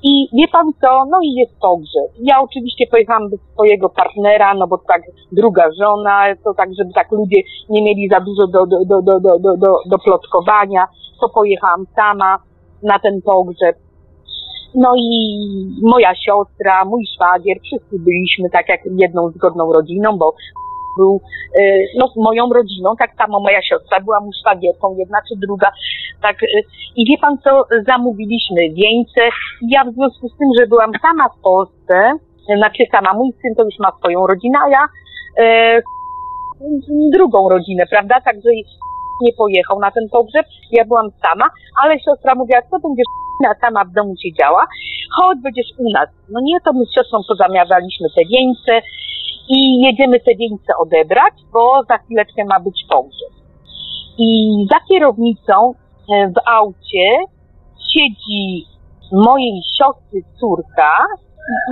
I wie pan co? No i jest pogrzeb. Ja oczywiście pojechałam do swojego partnera, no bo tak druga żona, to tak, żeby tak ludzie nie mieli za dużo do, do, do, do, do, do, do, do plotkowania, to pojechałam sama na ten pogrzeb. No i moja siostra, mój szwagier, wszyscy byliśmy tak jak jedną zgodną rodziną, bo był e, no, moją rodziną, tak samo moja siostra była mu szwagierką, jedna czy druga. Tak, e, I wie pan co, zamówiliśmy wieńce. Ja w związku z tym, że byłam sama w Polsce, e, znaczy sama, mój syn to już ma swoją rodzinę, a ja e, drugą rodzinę, prawda? Także nie pojechał na ten pogrzeb, ja byłam sama, ale siostra mówiła, co będziesz sama w domu siedziała, chodź, będziesz u nas. No nie, to my z siostrą pozamiataliśmy te wieńce i jedziemy te wieńce odebrać, bo za chwileczkę ma być pogrzeb. I za kierownicą e, w aucie siedzi mojej siostry córka,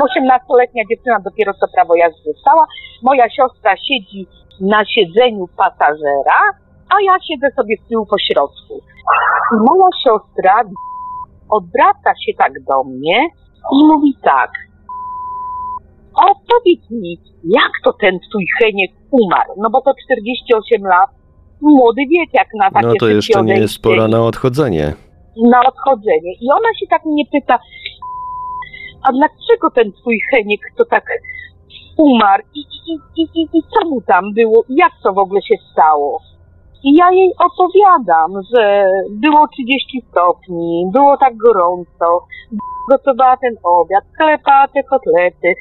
18-letnia dziewczyna dopiero co prawo jazdy dostała. Moja siostra siedzi na siedzeniu pasażera, a ja siedzę sobie z tyłu po środku. I moja siostra odwraca się tak do mnie i mówi tak. O, powiedz mi, jak to ten twój Heniek umarł? No bo to 48 lat, młody wiek jak na takie No to jeszcze nie jest pora na odchodzenie. na odchodzenie. I ona się tak mnie pyta, a dlaczego ten twój Heniek to tak umarł i, i, i, i, i co mu tam było jak to w ogóle się stało? I ja jej opowiadam, że było 30 stopni, było tak gorąco, gotowała ten obiad, sklepała te kotlety,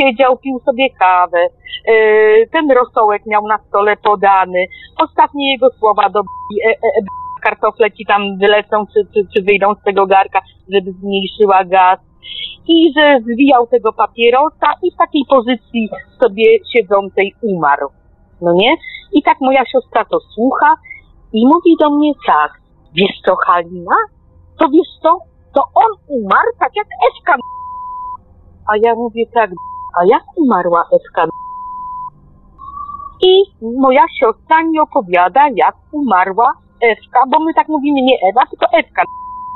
siedział, pił sobie kawę, yy, ten rosołek miał na stole podany, ostatnie jego słowa do e, e, e, kartofle ci tam wylecą, czy, czy, czy wyjdą z tego garka, żeby zmniejszyła gaz. I że zwijał tego papierosa i w takiej pozycji sobie siedzącej umarł. No nie? I tak moja siostra to słucha i mówi do mnie tak, wiesz co Halina? To wiesz co? To on umarł tak jak Ewka. A ja mówię tak, a jak umarła Ewka? I moja siostra mi opowiada, jak umarła Ewka, bo my tak mówimy nie Ewa, tylko Ewka.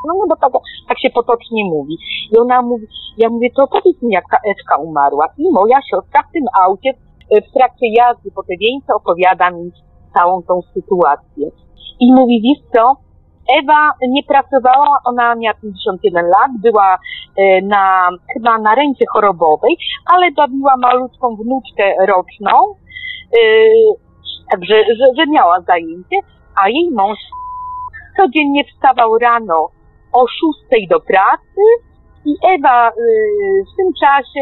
No, no bo tak, tak się potocznie mówi. I ona mówi, ja mówię, to powiedz mi, jak ta Ewka umarła. I moja siostra w tym aucie, e, w trakcie jazdy po te wieńce opowiada mi całą tą sytuację. I mówi, wiesz co, Ewa nie pracowała, ona miała 51 lat, była e, na, chyba na rencie chorobowej, ale bawiła malutką wnuczkę roczną, e, także, że, że miała zajęcie, a jej mąż codziennie wstawał rano o 6 do pracy i Ewa y, w tym czasie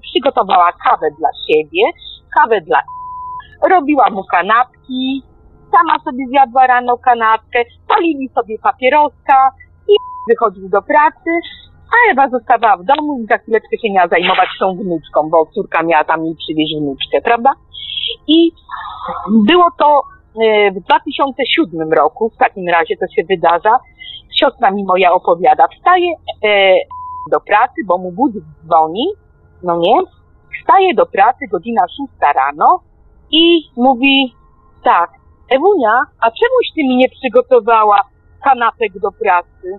przygotowała kawę dla siebie, kawę dla robiła mu kanapki, sama sobie zjadła rano kanapkę, palili sobie papieroska i wychodził do pracy, a Ewa zostawała w domu i za chwileczkę się miała zajmować tą wnuczką, bo córka miała tam jej przywieźć wnuczkę, prawda? I było to e, w 2007 roku, w takim razie to się wydarza. Siostra mi moja opowiada, wstaje e, do pracy, bo mu budzik dzwoni, no nie? Wstaje do pracy, godzina 6 rano i mówi tak, Ewunia, a czemuś ty mi nie przygotowała kanapek do pracy?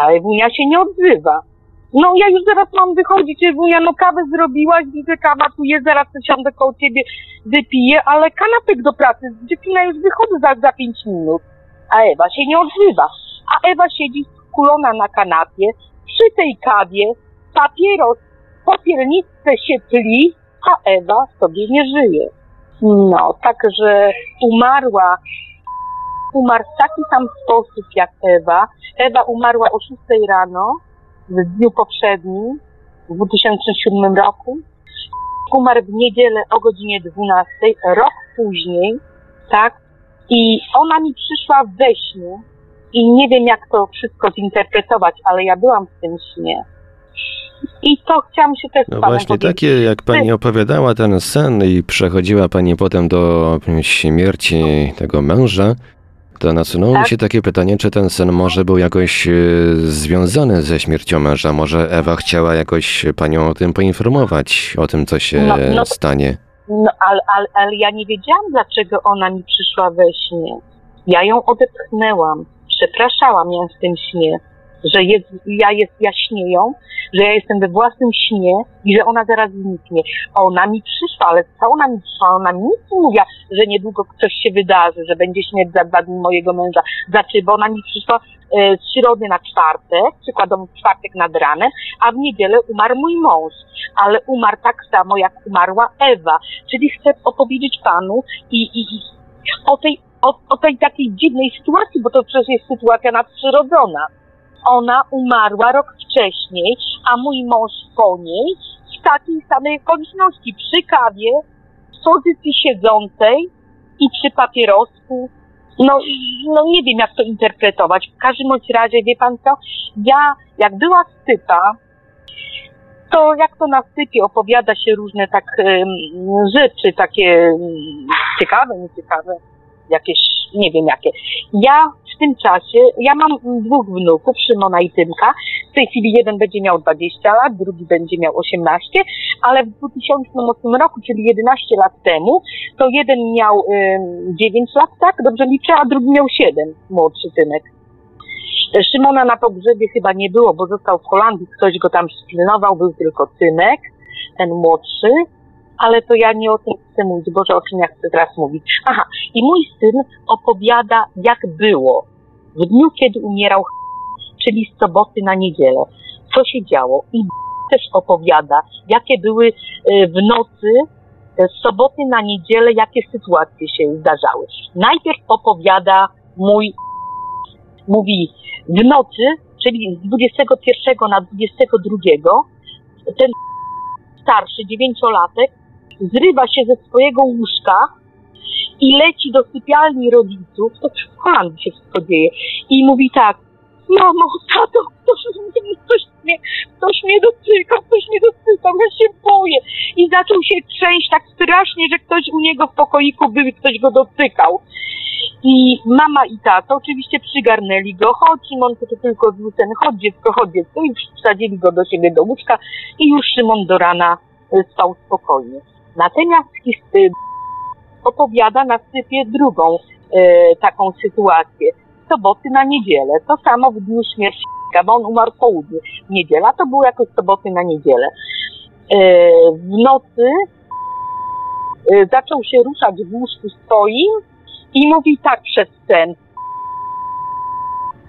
A Ewunia się nie odzywa. No ja już zaraz mam wychodzić, Ewunia, no kawę zrobiłaś, widzę kawa tu jest, zaraz siądę koło ciebie, wypiję, ale kanapek do pracy, dziewczyna już wychodzę za, za pięć minut. A Ewa się nie odzywa. A Ewa siedzi skulona na kanapie, przy tej kawie, papieros, popielniczce się tli, a Ewa sobie nie żyje. No, także umarła, umarł w taki sam sposób jak Ewa. Ewa umarła o 6 rano w dniu poprzednim, w 2007 roku. Umarł w niedzielę o godzinie 12, rok później, tak? I ona mi przyszła we śnie i nie wiem jak to wszystko zinterpretować, ale ja byłam w tym śnie. I to chciałam się też No właśnie, powiedzieć. takie jak pani opowiadała ten sen i przechodziła pani potem do śmierci tego męża, to nasunęło mi Tak. się takie pytanie, czy ten sen może był jakoś e, związany ze śmiercią męża? Może Ewa chciała jakoś panią o tym poinformować, o tym, co się No, no. stanie? No, ale, ale, ale ja nie wiedziałam, dlaczego ona mi przyszła we śnie. Ja ją odepchnęłam. Przepraszałam ją w tym śnie. Że jest, ja, jest, ja śnię ją, że ja jestem we własnym śnie i że ona zaraz zniknie. Ona mi przyszła, ale co ona mi przyszła? Ona mi nic nie mówiła, że niedługo coś się wydarzy, że będzie śmierć za dwa dni mojego męża. Znaczy, bo ona mi przyszła e, z środy na czwartek, przykładowo w czwartek nad ranem, a w niedzielę umarł mój mąż. Ale umarł tak samo, jak umarła Ewa. Czyli chcę opowiedzieć panu i, i, i o tej o, o tej takiej dziwnej sytuacji, bo to przecież jest sytuacja nadprzyrodzona. Ona umarła rok wcześniej, a mój mąż po niej w takiej samej okoliczności, przy kawie, w pozycji siedzącej i przy papierosku. No, no nie wiem, jak to interpretować. W każdym razie, wie pan co, ja, jak była stypa, to jak to na stypie opowiada się różne tak rzeczy, takie um, ciekawe, nieciekawe, jakieś, nie wiem jakie. Ja w tym czasie, ja mam dwóch wnuków, Szymona i Tymka. W tej chwili jeden będzie miał 20 lat, drugi będzie miał 18, ale w 2008 roku, czyli 11 lat temu, to jeden miał y, 9 lat, tak? Dobrze liczę, a drugi miał 7, młodszy Tymek. Szymona na pogrzebie chyba nie było, bo został w Holandii, ktoś go tam spilnował, był tylko Tymek, ten młodszy ale to ja nie o tym chcę mówić, Boże, o czym ja chcę teraz mówić. Aha, i mój syn opowiada, jak było w dniu, kiedy umierał, czyli z soboty na niedzielę, co się działo. I też opowiada, jakie były e, w nocy e, z soboty na niedzielę, jakie sytuacje się zdarzały. Najpierw opowiada mój, mówi, w nocy, czyli z 21 na 22, ten starszy, dziewięciolatek, zrywa się ze swojego łóżka i leci do sypialni rodziców, to Holandii się wszystko dzieje, i mówi tak, mamo, tato, ktoś, ktoś, mnie, ktoś mnie dotyka, ktoś mnie dotyka, ja się boję. I zaczął się trzęść tak strasznie, że ktoś u niego w pokoiku był ktoś go dotykał. I mama i tata oczywiście przygarnęli go, chodź Szymon, to, tylko ten, chodź dziecko, chodź dziecko i wsadzili go do siebie do łóżka i już Szymon do rana y, spał spokojnie. Natomiast opowiada na sypie drugą e, taką sytuację. Soboty na niedzielę. To samo w dniu śmierci, bo on umarł w południu. Niedziela to było jakoś soboty na niedzielę. E, w nocy e, zaczął się ruszać w łóżku swoim i mówi tak przez sen.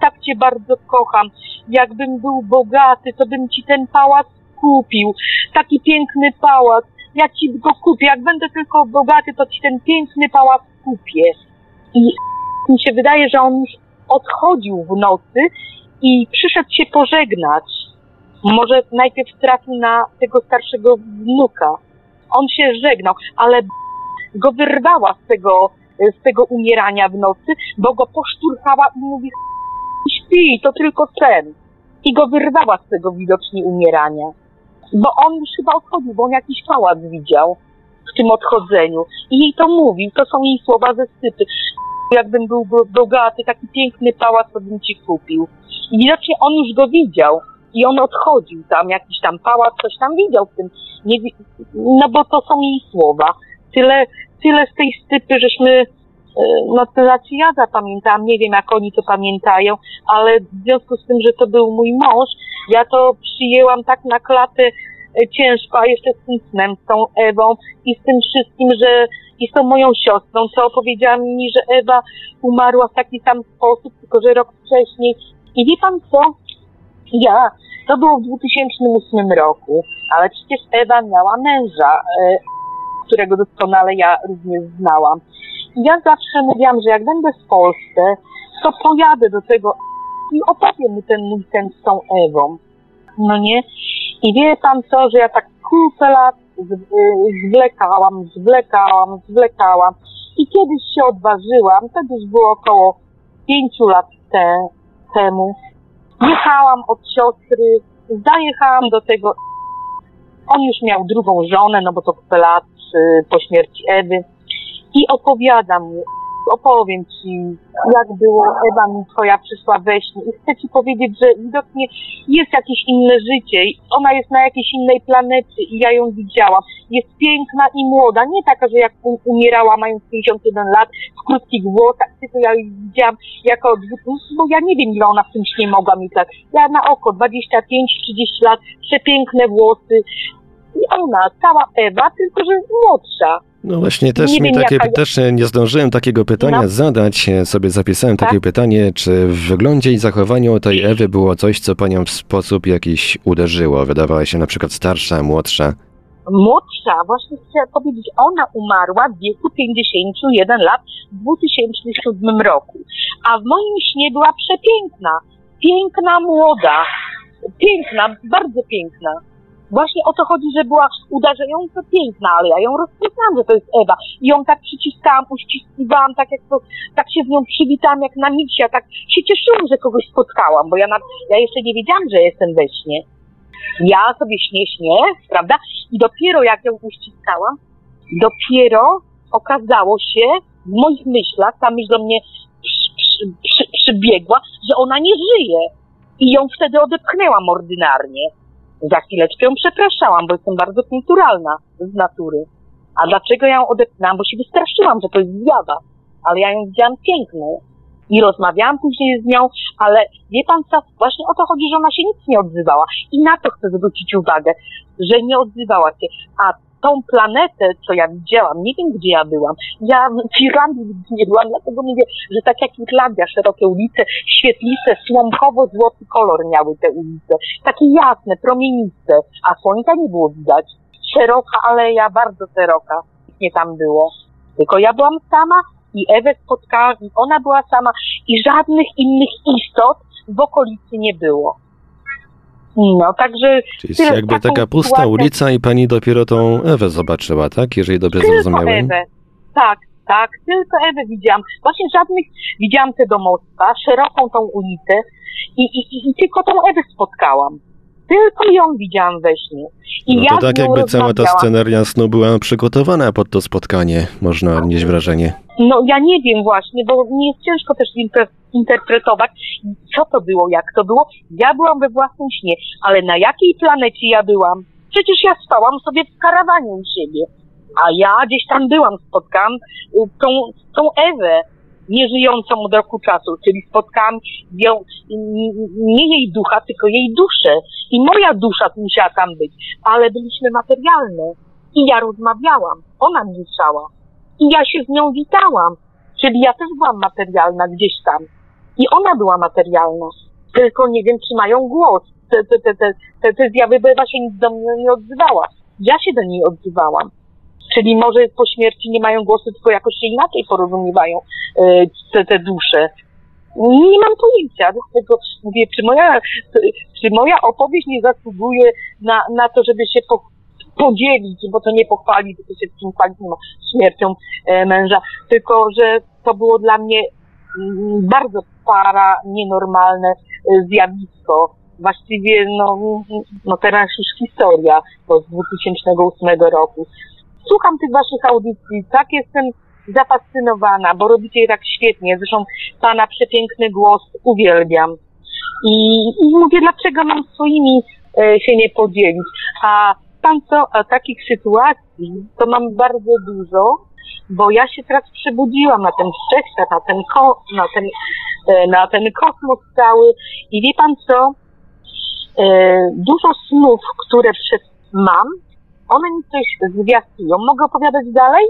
Tak cię bardzo kocham. Jakbym był bogaty, to bym ci ten pałac kupił. Taki piękny pałac ja ci go kupię, jak będę tylko bogaty, to ci ten piękny pałac kupię. I mi się wydaje, że on już odchodził w nocy i przyszedł się pożegnać. Może najpierw trafił na tego starszego wnuka. On się żegnał, ale go wyrwała z tego, z tego umierania w nocy, bo go poszturchała i mówi śpi, to tylko sen. I go wyrwała z tego widocznie umierania bo on już chyba odchodził, bo on jakiś pałac widział w tym odchodzeniu. I jej to mówił, to są jej słowa ze sypy. Jakbym był bogaty, taki piękny pałac, to bym ci kupił. I widocznie on już go widział. I on odchodził tam, jakiś tam pałac, coś tam widział w tym. Nie, no bo to są jej słowa. Tyle, tyle z tej stypy, żeśmy no to znaczy ja zapamiętałam, nie wiem jak oni to pamiętają, ale w związku z tym, że to był mój mąż, ja to przyjęłam tak na klatę e, ciężko, jeszcze z tym snem, z tą Ewą i z tym wszystkim, że i z tą moją siostrą, co opowiedziała mi, że Ewa umarła w taki sam sposób, tylko że rok wcześniej. I wie pan co? Ja, to było w 2008 roku, ale przecież Ewa miała męża, e, którego doskonale ja również znałam ja zawsze mówiłam, że jak będę w Polsce, to pojadę do tego i opowiem mu ten mój sen z tą Ewą. No nie? I wie pan co, że ja tak kupę lat zwlekałam, zwlekałam, zwlekałam. I kiedyś się odważyłam, to już było około pięciu lat te, temu. Jechałam od siostry, zajechałam do tego. On już miał drugą żonę, no bo to kupę lat po śmierci Ewy i opowiada mu, opowiem Ci, jak było, Ewa mi Twoja przyszła we śnie i chcę Ci powiedzieć, że widocznie jest jakieś inne życie, ona jest na jakiejś innej planecie i ja ją widziałam. Jest piękna i młoda, nie taka, że jak umierała mając 51 lat, w krótkich włosach, tylko ja ją widziałam jako, bo ja nie wiem ile ona w tym śnie mogła mieć lat. Ja na oko 25-30 lat, przepiękne włosy i ona, cała Ewa, tylko że młodsza. No właśnie, też Nie mi wiem, takie, też nie zdążyłem takiego pytania No. zadać, e, sobie zapisałem takie Tak. pytanie, czy w wyglądzie i zachowaniu tej Ewy było coś, co panią w sposób jakiś uderzyło? Wydawała się na przykład starsza, młodsza? Młodsza, właśnie chcę powiedzieć, ona umarła w wieku 51 lat w 2007 roku. A w moim śnie była przepiękna. Piękna, młoda. Piękna, bardzo piękna. Właśnie o to chodzi, że była uderzająco piękna, ale ja ją rozpoznałam, że to jest Ewa. I ją tak przyciskałam, uściskiwałam, tak jak to, tak się z nią przywitałam jak na misia, tak się cieszyłam, że kogoś spotkałam, bo ja, na, ja jeszcze nie wiedziałam, że jestem we śnie. Ja sobie śnię, śnię, prawda? I dopiero jak ją uściskałam, dopiero okazało się w moich myślach, ta myśl do mnie przy, przy, przy, przybiegła, że ona nie żyje. I ją wtedy odepchnęłam ordynarnie. Za chwileczkę ją przepraszałam, bo jestem bardzo kulturalna z natury. A dlaczego ją odepchnęłam? Bo się wystraszyłam, że to jest zjawa. Ale ja ją widziałam piękną. I rozmawiałam później z nią, ale wie pan co, właśnie o to chodzi, że ona się nic nie odzywała. I na to chcę zwrócić uwagę, że nie odzywała się. A tą planetę, co ja widziałam, nie wiem gdzie ja byłam. Ja w Irlandii nie byłam, dlatego mówię, że tak jak Irlandia, szerokie ulice, świetliste, słomkowo-złoty kolor miały te ulice. Takie jasne, promieniste, a słońca nie było widać. Szeroka aleja, bardzo szeroka. Nie tam było. Tylko ja byłam sama i Ewę spotkałam i ona była sama i żadnych innych istot w okolicy nie było. No, także Czyli jest jakby taka pusta sytuację- ulica i pani dopiero tą Ewę zobaczyła, tak? Jeżeli dobrze tylko zrozumiałem. Ewę. Tak, tak, tylko Ewę widziałam. Właśnie żadnych, widziałam te domostwa, szeroką tą ulicę i, i, i, i tylko tą Ewę spotkałam. Tylko ją widziałam we śnie. I No ja to tak jakby cała ta sceneria snu była przygotowana pod to spotkanie, można odnieść wrażenie. No ja nie wiem właśnie, bo mi jest ciężko też inter- interpretować, co to było, jak to było. Ja byłam we własnym śnie, ale na jakiej planecie ja byłam? Przecież ja spałam sobie w karawanie u siebie. A ja gdzieś tam byłam, spotkałam y, tą, tą Ewę, nieżyjącą od roku czasu, czyli spotkałam ją, nie jej ducha, tylko jej duszę. I moja dusza musiała tam być, ale byliśmy materialne. I ja rozmawiałam, ona milczała. I ja się z nią witałam. Czyli ja też byłam materialna gdzieś tam. I ona była materialna. Tylko nie wiem, czy mają głos. Te, te, te, te, te, te zjawy, bo Ewa się nic do mnie nie odzywała. Ja się do niej odzywałam. Czyli może po śmierci nie mają głosu, tylko jakoś się inaczej porozumiewają e, te, te dusze. Nie mam pojęcia, dlatego mówię, czy moja, czy moja opowieść nie zasługuje na, na to, żeby się po, podzielić, bo to nie pochwalić, tylko się czym chwalić nie ma śmiercią e, męża, tylko że to było dla mnie bardzo para, nienormalne e, zjawisko. Właściwie, no, no teraz już historia, bo z 2008 roku. Słucham tych waszych audycji, tak jestem zafascynowana, bo robicie je tak świetnie. Zresztą pana przepiękny głos uwielbiam. I, i mówię, dlaczego mam swoimi e, się nie podzielić. A pan co, a takich sytuacji to mam bardzo dużo, bo ja się teraz przebudziłam na ten wszechświat, na ten, ko, na ten, e, na ten kosmos cały i wie pan co, e, dużo snów, które przez mam, one mi coś zwiastują. Mogę opowiadać dalej?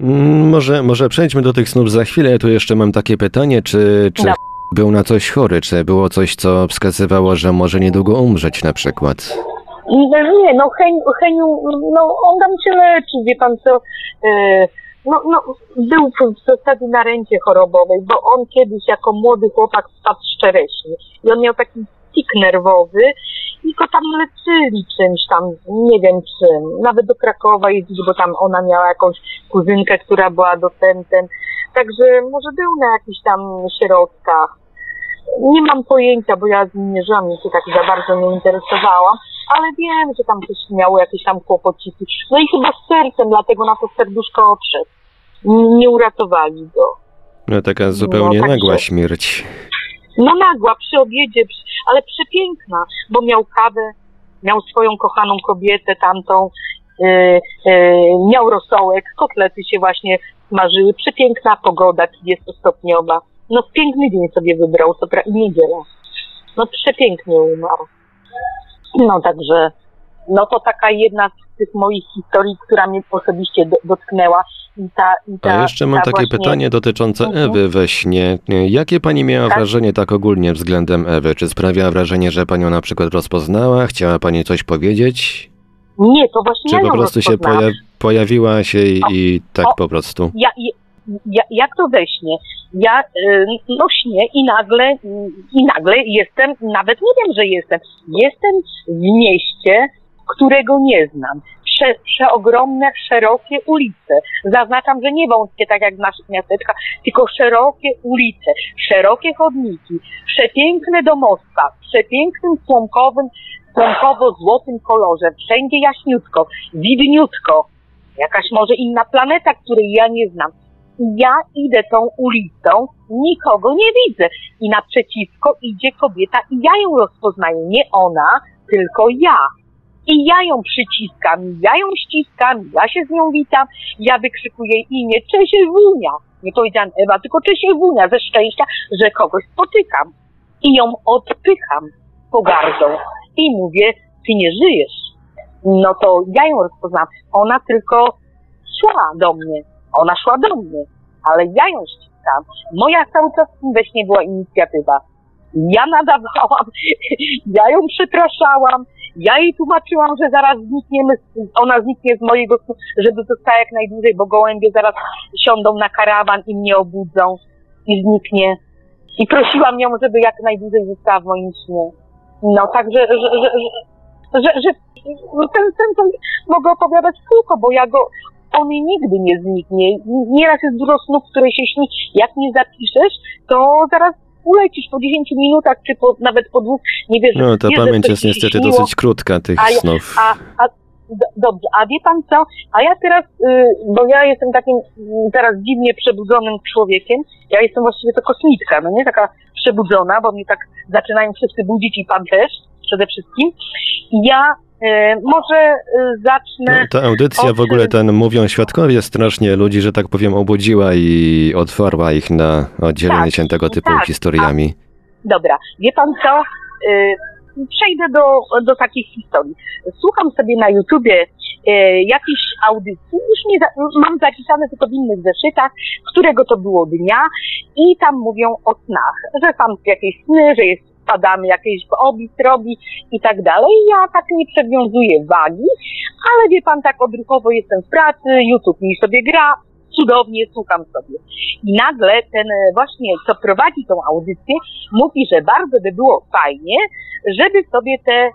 Mm, Może, może przejdźmy do tych snów za chwilę. Ja tu jeszcze mam takie pytanie, czy, czy No. był na coś chory, czy było coś, co wskazywało, że może niedługo umrzeć na przykład? Nie, no Heniu, Heniu no on tam się leczy, wie pan co, e, no, no był w zasadzie na ręcie chorobowej, bo on kiedyś jako młody chłopak spadł z czereśni. I on miał taki tik nerwowy i go tam leczyli czymś tam, nie wiem czym, nawet do Krakowa jeździli, bo tam ona miała jakąś kuzynkę, która była docentem, także może był na jakichś tam środkach. Nie mam pojęcia, bo ja mnie się tak za bardzo nie interesowałam, ale wiem, że tam coś miało jakieś tam kłopociki. No i chyba z sercem, dlatego na to serduszko odszedł. Nie uratowali go. No taka zupełnie No, nagła także- śmierć. No nagła, przy obiedzie, ale przepiękna, bo miał kawę, miał swoją kochaną kobietę tamtą, e, e, miał rosołek, kotlety się właśnie smażyły, przepiękna pogoda, 30-stopniowa. No piękny dzień sobie wybrał, to pra- i niedziela. No przepięknie umarł. No także, no to taka jedna z tych moich historii, która mnie osobiście do, dotknęła. I ta, i ta, A jeszcze mam ta takie właśnie- pytanie dotyczące Mhm. Ewy we śnie. Jakie pani miała Tak. wrażenie tak ogólnie względem Ewy? Czy sprawiała wrażenie, że panią na przykład rozpoznała? Chciała pani coś powiedzieć? Nie, to właśnie Czy ja po prostu się pojawiła się i, i tak o. po prostu? ja, ja, jak to we śnie? Ja y, no śnię i nagle, i nagle jestem, nawet nie wiem, że jestem, jestem w mieście, którego nie znam. Prze, przeogromne, szerokie ulice. Zaznaczam, że nie wąskie, tak jak w naszych miasteczkach, tylko szerokie ulice, szerokie chodniki, przepiękne domostwa, w przepięknym słomkowym, słomkowo-złotym kolorze, wszędzie jaśniutko, widniutko. Jakaś może inna planeta, której ja nie znam. Ja idę tą ulicą, nikogo nie widzę. I naprzeciwko idzie kobieta i ja ją rozpoznaję. Nie ona, tylko ja. I ja ją przyciskam, ja ją ściskam, ja się z nią witam, ja wykrzykuję imię Czesiewunia. Nie powiedziałam Ewa, tylko Czesiewunia ze szczęścia, że kogoś spotykam. I ją odpycham pogardą. I mówię, ty nie żyjesz. No to ja ją rozpoznałam. Ona tylko szła do mnie. Ona szła do mnie, ale ja ją ściskam. Moja cały czas we śnie była inicjatywa. Ja nadawałam, ja ją przepraszałam, ja jej tłumaczyłam, że zaraz znikniemy, ona zniknie z mojego snu, żeby została jak najdłużej, bo gołębie zaraz siądą na karawan i mnie obudzą i zniknie. I prosiłam ją, żeby jak najdłużej została w moim śnie. No także, że, że, że, że, że ten, ten, ten mogę opowiadać kółko, bo ja go, on nigdy nie zniknie. Nieraz jest dużo snów, które się śni. Jak nie zapiszesz, to zaraz ulecisz po 10 minutach, czy po, nawet po dwóch, nie wiesz, No ta wiesz, pamięć jest niestety śniło. dosyć krótka tych A snów. A, a do, dobrze, a wie pan co? A ja teraz, y, bo ja jestem takim y, teraz dziwnie przebudzonym człowiekiem, ja jestem właściwie to kosmitka, no nie taka przebudzona, bo mnie tak zaczynają wszyscy budzić i pan też przede wszystkim. Ja może y, zacznę. No, ta audycja w od- ogóle, ten mówią świadkowie, strasznie ludzi, że tak powiem, obudziła i otwarła ich na oddzielenie Tak, się tego typu tak, historiami. Dobra, wie pan co? Y, przejdę do, do takich historii. Słucham sobie na YouTubie jakiejś audycji, już nie za, mam zapisane tylko w innych zeszytach, którego to było dnia i tam mówią o snach, że tam jakieś sny, że jest spadamy jakieś obis robi i tak dalej. Ja tak nie przewiązuję wagi, ale wie pan, tak odruchowo jestem w pracy, YouTube mi sobie gra, cudownie słucham sobie. I nagle ten e, właśnie, co prowadzi tą audycję, mówi, że bardzo by było fajnie, żeby sobie te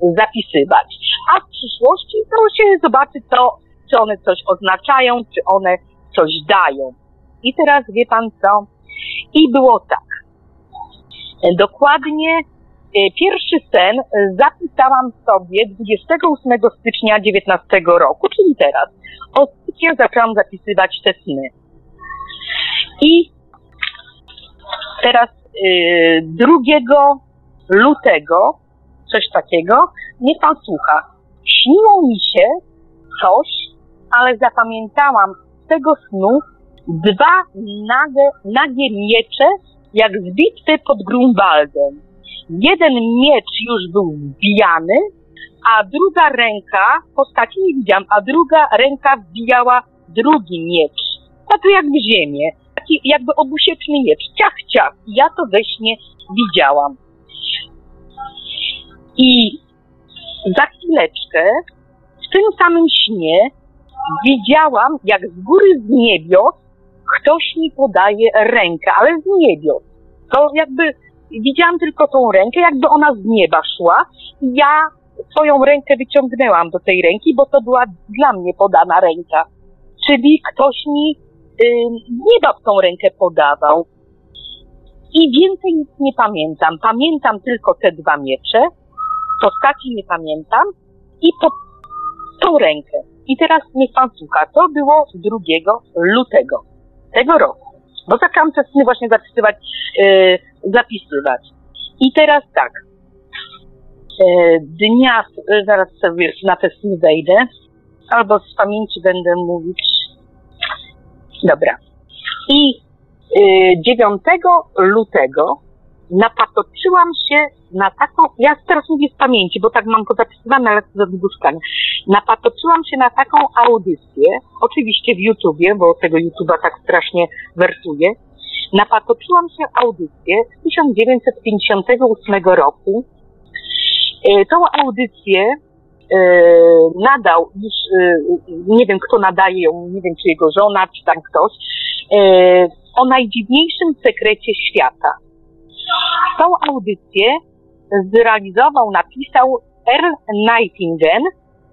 zapisywać. A w przyszłości to się zobaczy, co, czy one coś oznaczają, czy one coś dają. I teraz wie pan co? I było tak. E, Dokładnie e, pierwszy sen e, zapisałam sobie 28 stycznia 19 roku, czyli teraz. Od stycznia zaczęłam zapisywać te sny. I teraz y, 2 lutego, coś takiego, niech pan słucha. Śniło mi się coś, ale zapamiętałam z tego snu dwa nagie, nagie miecze, jak z bitwy pod Grunwaldem. Jeden miecz już był wbijany, a druga ręka, postaci nie widziałam, a druga ręka wbijała drugi miecz. Tak jak w ziemię. Taki jakby obusieczny miecz. Ciach, ciach. Ja to we śnie widziałam. I za chwileczkę w tym samym śnie widziałam, jak z góry z niebios ktoś mi podaje rękę, ale z niebios. To jakby widziałam tylko tą rękę, jakby ona z nieba szła. Ja swoją rękę wyciągnęłam do tej ręki, bo to była dla mnie podana ręka. Czyli ktoś mi z nieba tą rękę podawał. I więcej nic nie pamiętam. Pamiętam tylko te dwa miecze, postaci nie pamiętam i po, tą rękę. I teraz niech pan słucha. To było 2 lutego tego roku. Bo zaczęłam te sny właśnie zapisywać, e, zapisywać. I teraz tak. E, dnia, e, zaraz sobie na te sny wejdę, albo z pamięci będę mówić. Dobra. I e, 9 lutego napatoczyłam się na taką, ja teraz mówię z pamięci, bo tak mam pozapisywane, ale długo szukania. Napatoczyłam się na taką audycję, oczywiście w YouTubie, bo tego YouTuba tak strasznie wersuje. Napatoczyłam się audycję z 1958 roku. E, Tą audycję e, nadał już, e, nie wiem kto nadaje ją, nie wiem czy jego żona, czy tam ktoś, e, o najdziwniejszym sekrecie świata. Tą audycję zrealizował, napisał Earl Nightingale,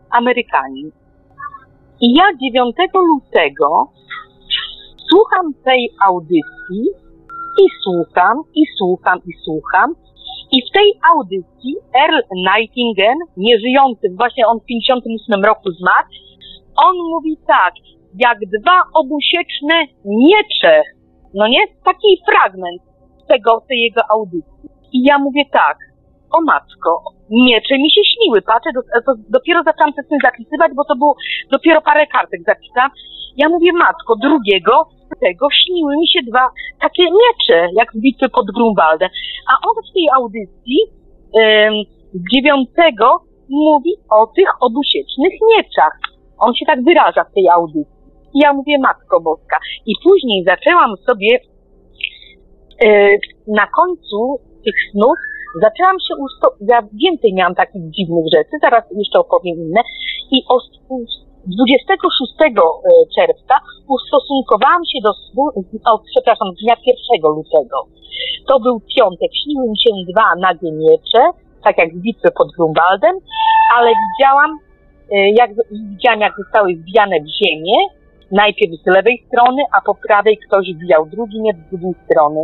Amerykanin. I ja 9 lutego słucham tej audycji i słucham, i słucham, i słucham. I w tej audycji Earl Nightingale, nieżyjący, właśnie on w 58 roku zmarł, on mówi tak, jak dwa obusieczne miecze, no nie? Taki fragment tego, tej jego audycji. I ja mówię tak, o matko, miecze mi się śniły, patrzę, do, to dopiero zaczęłam te sny zapisywać, bo to było dopiero parę kartek zapisałam. Ja mówię, matko, drugiego tego śniły mi się dwa takie miecze, jak z bitwy pod Grunwaldem. A on w tej audycji ym, dziewiątego mówi o tych obusiecznych mieczach. On się tak wyraża w tej audycji. I ja mówię, matko boska. I później zaczęłam sobie na końcu tych snów zaczęłam się usto- ja więcej miałam takich dziwnych rzeczy, zaraz jeszcze opowiem inne i o, 26 e, czerwca ustosunkowałam się do snu, o, przepraszam, dnia 1 lutego. To był piątek, śniły mi się dwa nagie miecze, tak jak w bitwie pod Grunwaldem, ale widziałam, e, jak, widziałam jak zostały wbijane w ziemię, najpierw z lewej strony, a po prawej ktoś wbijał drugi miecz z drugiej strony.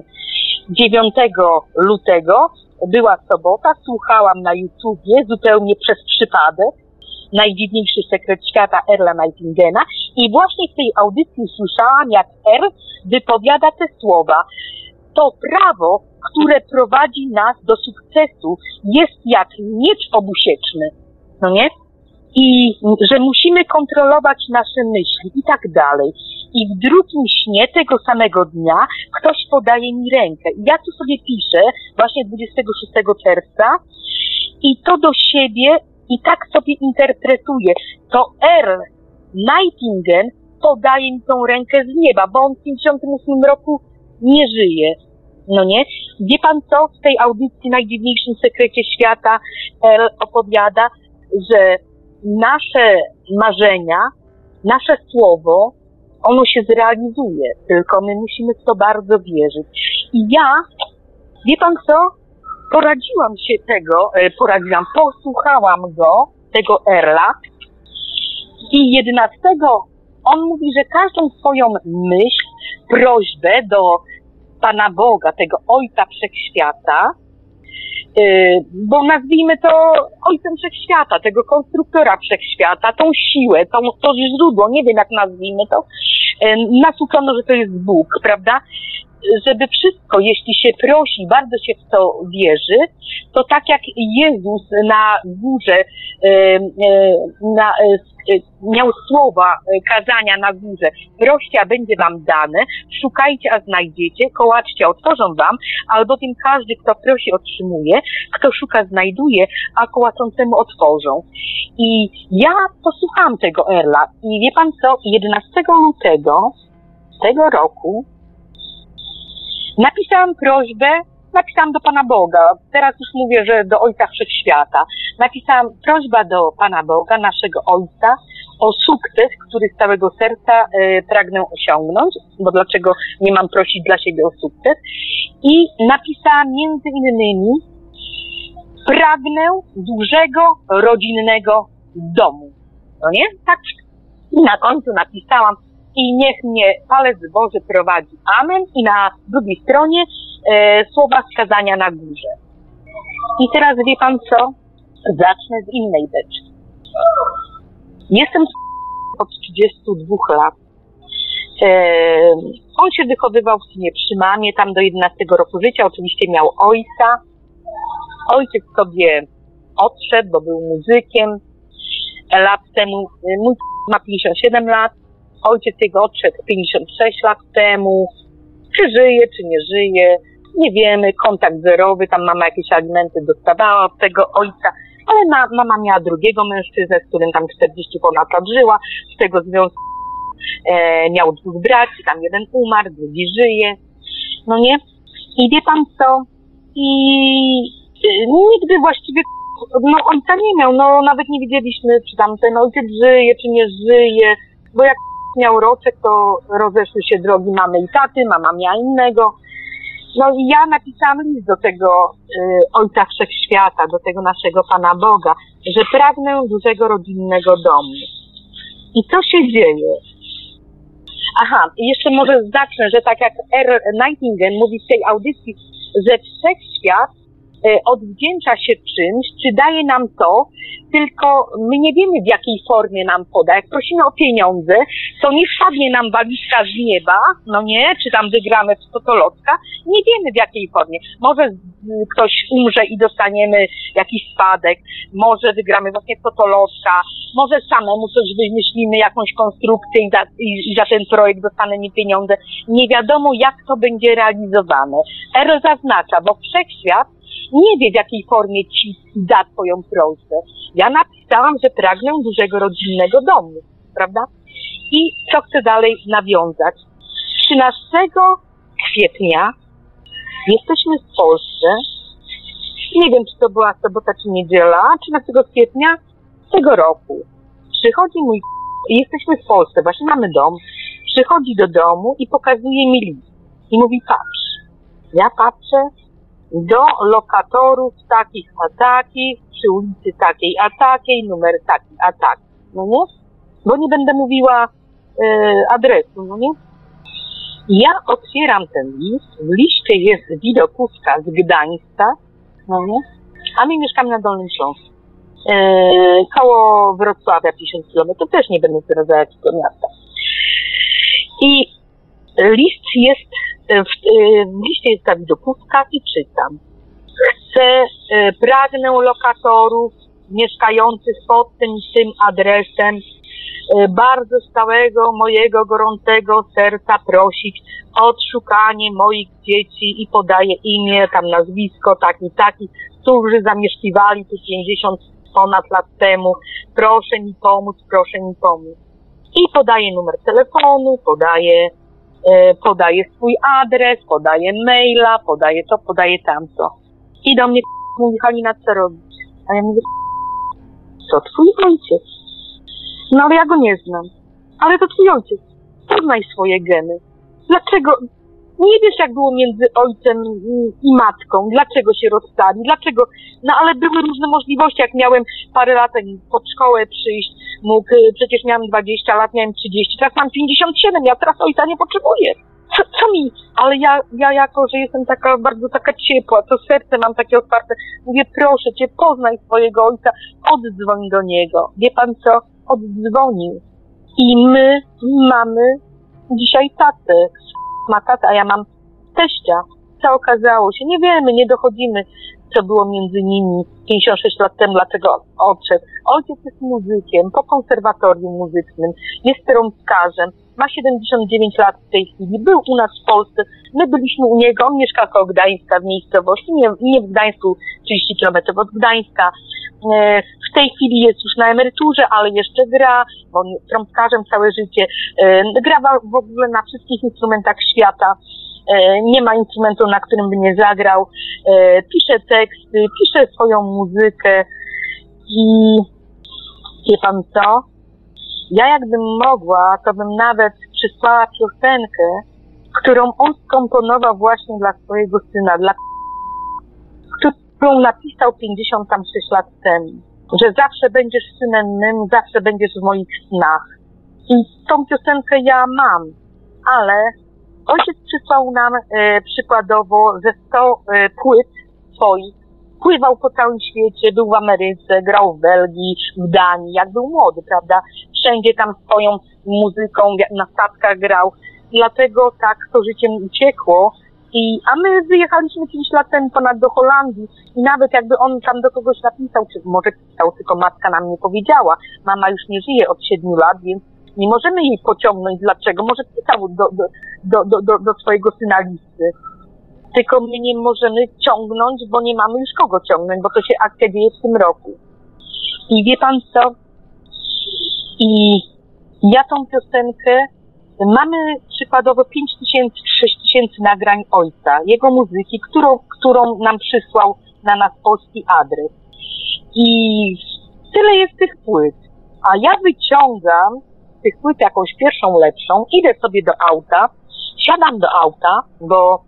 9 lutego była sobota, słuchałam na YouTubie zupełnie przez przypadek najdziwniejszy sekret świata Erla Nightingena i właśnie w tej audycji słyszałam, jak Er wypowiada te słowa. To prawo, które prowadzi nas do sukcesu, jest jak miecz obusieczny, no nie? I że musimy kontrolować nasze myśli i tak dalej. I w drugim śnie tego samego dnia ktoś podaje mi rękę. Ja tu sobie piszę, właśnie 26 czerwca, i to do siebie i tak sobie interpretuję. To Earl Nightingale podaje mi tą rękę z nieba, bo on w 58 roku nie żyje. No nie? Wie pan co? W tej audycji Najdziwniejszym Sekrecie Świata Earl opowiada, że nasze marzenia, nasze słowo, ono się zrealizuje, tylko my musimy w to bardzo wierzyć. I ja, wie pan co? Poradziłam się tego, e, poradziłam, posłuchałam go, tego Erla i 11 on mówi, że każdą swoją myśl, prośbę do Pana Boga, tego Ojca Wszechświata, bo nazwijmy to Ojcem Wszechświata, tego konstruktora Wszechświata, tą siłę, tą, to źródło, nie wiem jak nazwijmy to, yy, nas uczono, że to jest Bóg, prawda? Żeby wszystko, jeśli się prosi, bardzo się w to wierzy, to tak jak Jezus na górze e, e, na, e, miał słowa kazania na górze, proście, a będzie wam dane, szukajcie, a znajdziecie, kołaczcie, otworzą wam, albowiem każdy, kto prosi, otrzymuje, kto szuka, znajduje, a kołaczącemu otworzą. I ja posłuchałam tego Erla i wie pan co, 11 lutego tego roku Napisałam prośbę, napisałam do Pana Boga. Teraz już mówię, że do Ojca Wszechświata. Napisałam prośbę do Pana Boga, naszego Ojca, o sukces, który z całego serca e, pragnę osiągnąć, bo dlaczego nie mam prosić dla siebie o sukces. I napisałam między innymi pragnę dużego, rodzinnego domu. No nie? Tak. I na końcu napisałam i niech mnie palec Boży prowadzi. Amen. I na drugiej stronie e, słowa skazania na górze. I teraz wie pan co? Zacznę z innej beczki. Jestem od 32 lat. E, on się wychowywał w sumie przy mamie, tam do 11 roku życia, oczywiście miał ojca. Ojciec sobie odszedł, bo był muzykiem. Lat temu, mój ma 57 lat, ojciec jego odszedł 56 lat temu. Czy żyje, czy nie żyje, nie wiemy, kontakt zerowy, tam mama jakieś alimenty dostawała od tego ojca, ale ma, mama miała drugiego mężczyznę, z którym tam 40 ponad lat żyła, z tego związku e, miał dwóch braci, tam jeden umarł, drugi żyje, no nie? I wie pan co? I e, nigdy właściwie no ojca nie miał, no nawet nie wiedzieliśmy, czy tam ten ojciec żyje, czy nie żyje, bo jak miał roczek, to rozeszły się drogi mamy i taty, mama miała innego. No i ja napisałam list do tego y, Ojca Wszechświata, do tego naszego Pana Boga, że pragnę dużego rodzinnego domu. I co się dzieje? Aha, jeszcze może zacznę, że tak jak R. Nightingale mówi w tej audycji, że Wszechświat odwdzięcza się czymś, czy daje nam to, tylko my nie wiemy w jakiej formie nam poda. Jak prosimy o pieniądze, to nie wpadnie nam walizka z nieba, no nie, czy tam wygramy w Totolotka, nie wiemy w jakiej formie. Może ktoś umrze i dostaniemy jakiś spadek, może wygramy właśnie Totolotka, może samemu coś wymyślimy, jakąś konstrukcję i za, i, i za ten projekt dostaniemy pieniądze. Nie wiadomo jak to będzie realizowane. R zaznacza, bo wszechświat nie wie w jakiej formie ci da twoją prośbę. Ja napisałam, że pragnę dużego rodzinnego domu, prawda? I co chcę dalej nawiązać? 13 kwietnia jesteśmy w Polsce. Nie wiem, czy to była sobota, czy niedziela. 13 kwietnia tego roku. Przychodzi mój... Jesteśmy w Polsce, właśnie mamy dom. Przychodzi do domu i pokazuje mi list. I mówi, patrz. Ja patrzę, do lokatorów takich a takich, przy ulicy takiej a takiej, numer taki a taki, no nie? Bo nie będę mówiła e, adresu, no nie? Ja otwieram ten list, w liście jest widokówka z Gdańska, no nie? A my mieszkamy na Dolnym Śląsku. E, koło Wrocławia 50 km, to też nie będę zdradzać jakiego miasta. I list jest, w, w liście jest ta widokówka i czytam. Chcę, e, pragnę lokatorów mieszkających pod tym, tym adresem e, bardzo z całego mojego gorącego serca prosić o odszukanie moich dzieci i podaję imię, tam nazwisko, taki, taki, którzy zamieszkiwali tu 50 ponad lat temu. Proszę mi pomóc, proszę mi pomóc. I podaję numer telefonu, podaję, e, podaję swój adres, podaję maila, podaję to, podaję tamto. I do mnie mówi Halina, co robić? A ja mówię, to twój ojciec. No ale ja go nie znam. Ale to twój ojciec. Poznaj swoje geny. Dlaczego? Nie wiesz, jak było między ojcem i matką. Dlaczego się rozstali? Dlaczego? No ale były różne możliwości. Jak miałem parę lat pod szkołę przyjść, mógł, przecież miałem 20 lat, miałem 30, teraz mam 57, ja teraz ojca nie potrzebuję. Co, co mi? Ale ja, ja jako, że jestem taka bardzo taka ciepła, to serce mam takie otwarte, mówię, proszę cię, poznaj swojego ojca, oddzwoń do niego. Wie pan co? Oddzwonił. I my mamy dzisiaj tatę. Ma a ja mam teścia. Co okazało się? Nie wiemy, nie dochodzimy, co było między nimi 56 lat temu, dlaczego odszedł. Ojciec jest muzykiem, po konserwatorium muzycznym, jest trąbkarzem, ma 79 lat w tej chwili, był u nas w Polsce, my byliśmy u niego, on mieszka koło Gdańska w miejscowości, nie, nie w Gdańsku 30 km od Gdańska. E, w tej chwili jest już na emeryturze, ale jeszcze gra, bo on jest trąbkarzem całe życie, e, gra w ogóle na wszystkich instrumentach świata. E, nie ma instrumentu, na którym by nie zagrał, pisze teksty, pisze swoją muzykę i wie pan co? Ja jakbym mogła, to bym nawet przysłała piosenkę, którą on skomponował właśnie dla swojego syna, dla którą napisał 56 lat temu, że zawsze będziesz synem mym, zawsze będziesz w moich snach. I tą piosenkę ja mam, ale ojciec przysłał nam e, przykładowo ze 100 e, płyt swoich, pływał po całym świecie, był w Ameryce, grał w Belgii, w Danii, jak był młody, prawda? Wszędzie tam swoją muzyką na statkach grał. dlatego tak to życie uciekło. I, a my wyjechaliśmy 5 lat temu ponad do Holandii i nawet jakby on tam do kogoś napisał, czy może pisał, tylko matka nam nie powiedziała. Mama już nie żyje od 7 lat, więc nie możemy jej pociągnąć. Dlaczego? Może pisał do, do, do, do, do, do swojego syna listy. Tylko my nie możemy ciągnąć, bo nie mamy już kogo ciągnąć, bo to się akcja dzieje w tym roku. I wie pan co? I ja tą piosenkę mamy przykładowo 5 tysięcy, 6 tysięcy nagrań ojca, jego muzyki, którą, którą nam przysłał na nas polski adres. I tyle jest tych płyt. A ja wyciągam tych płyt jakąś pierwszą lepszą, idę sobie do auta, siadam do auta, bo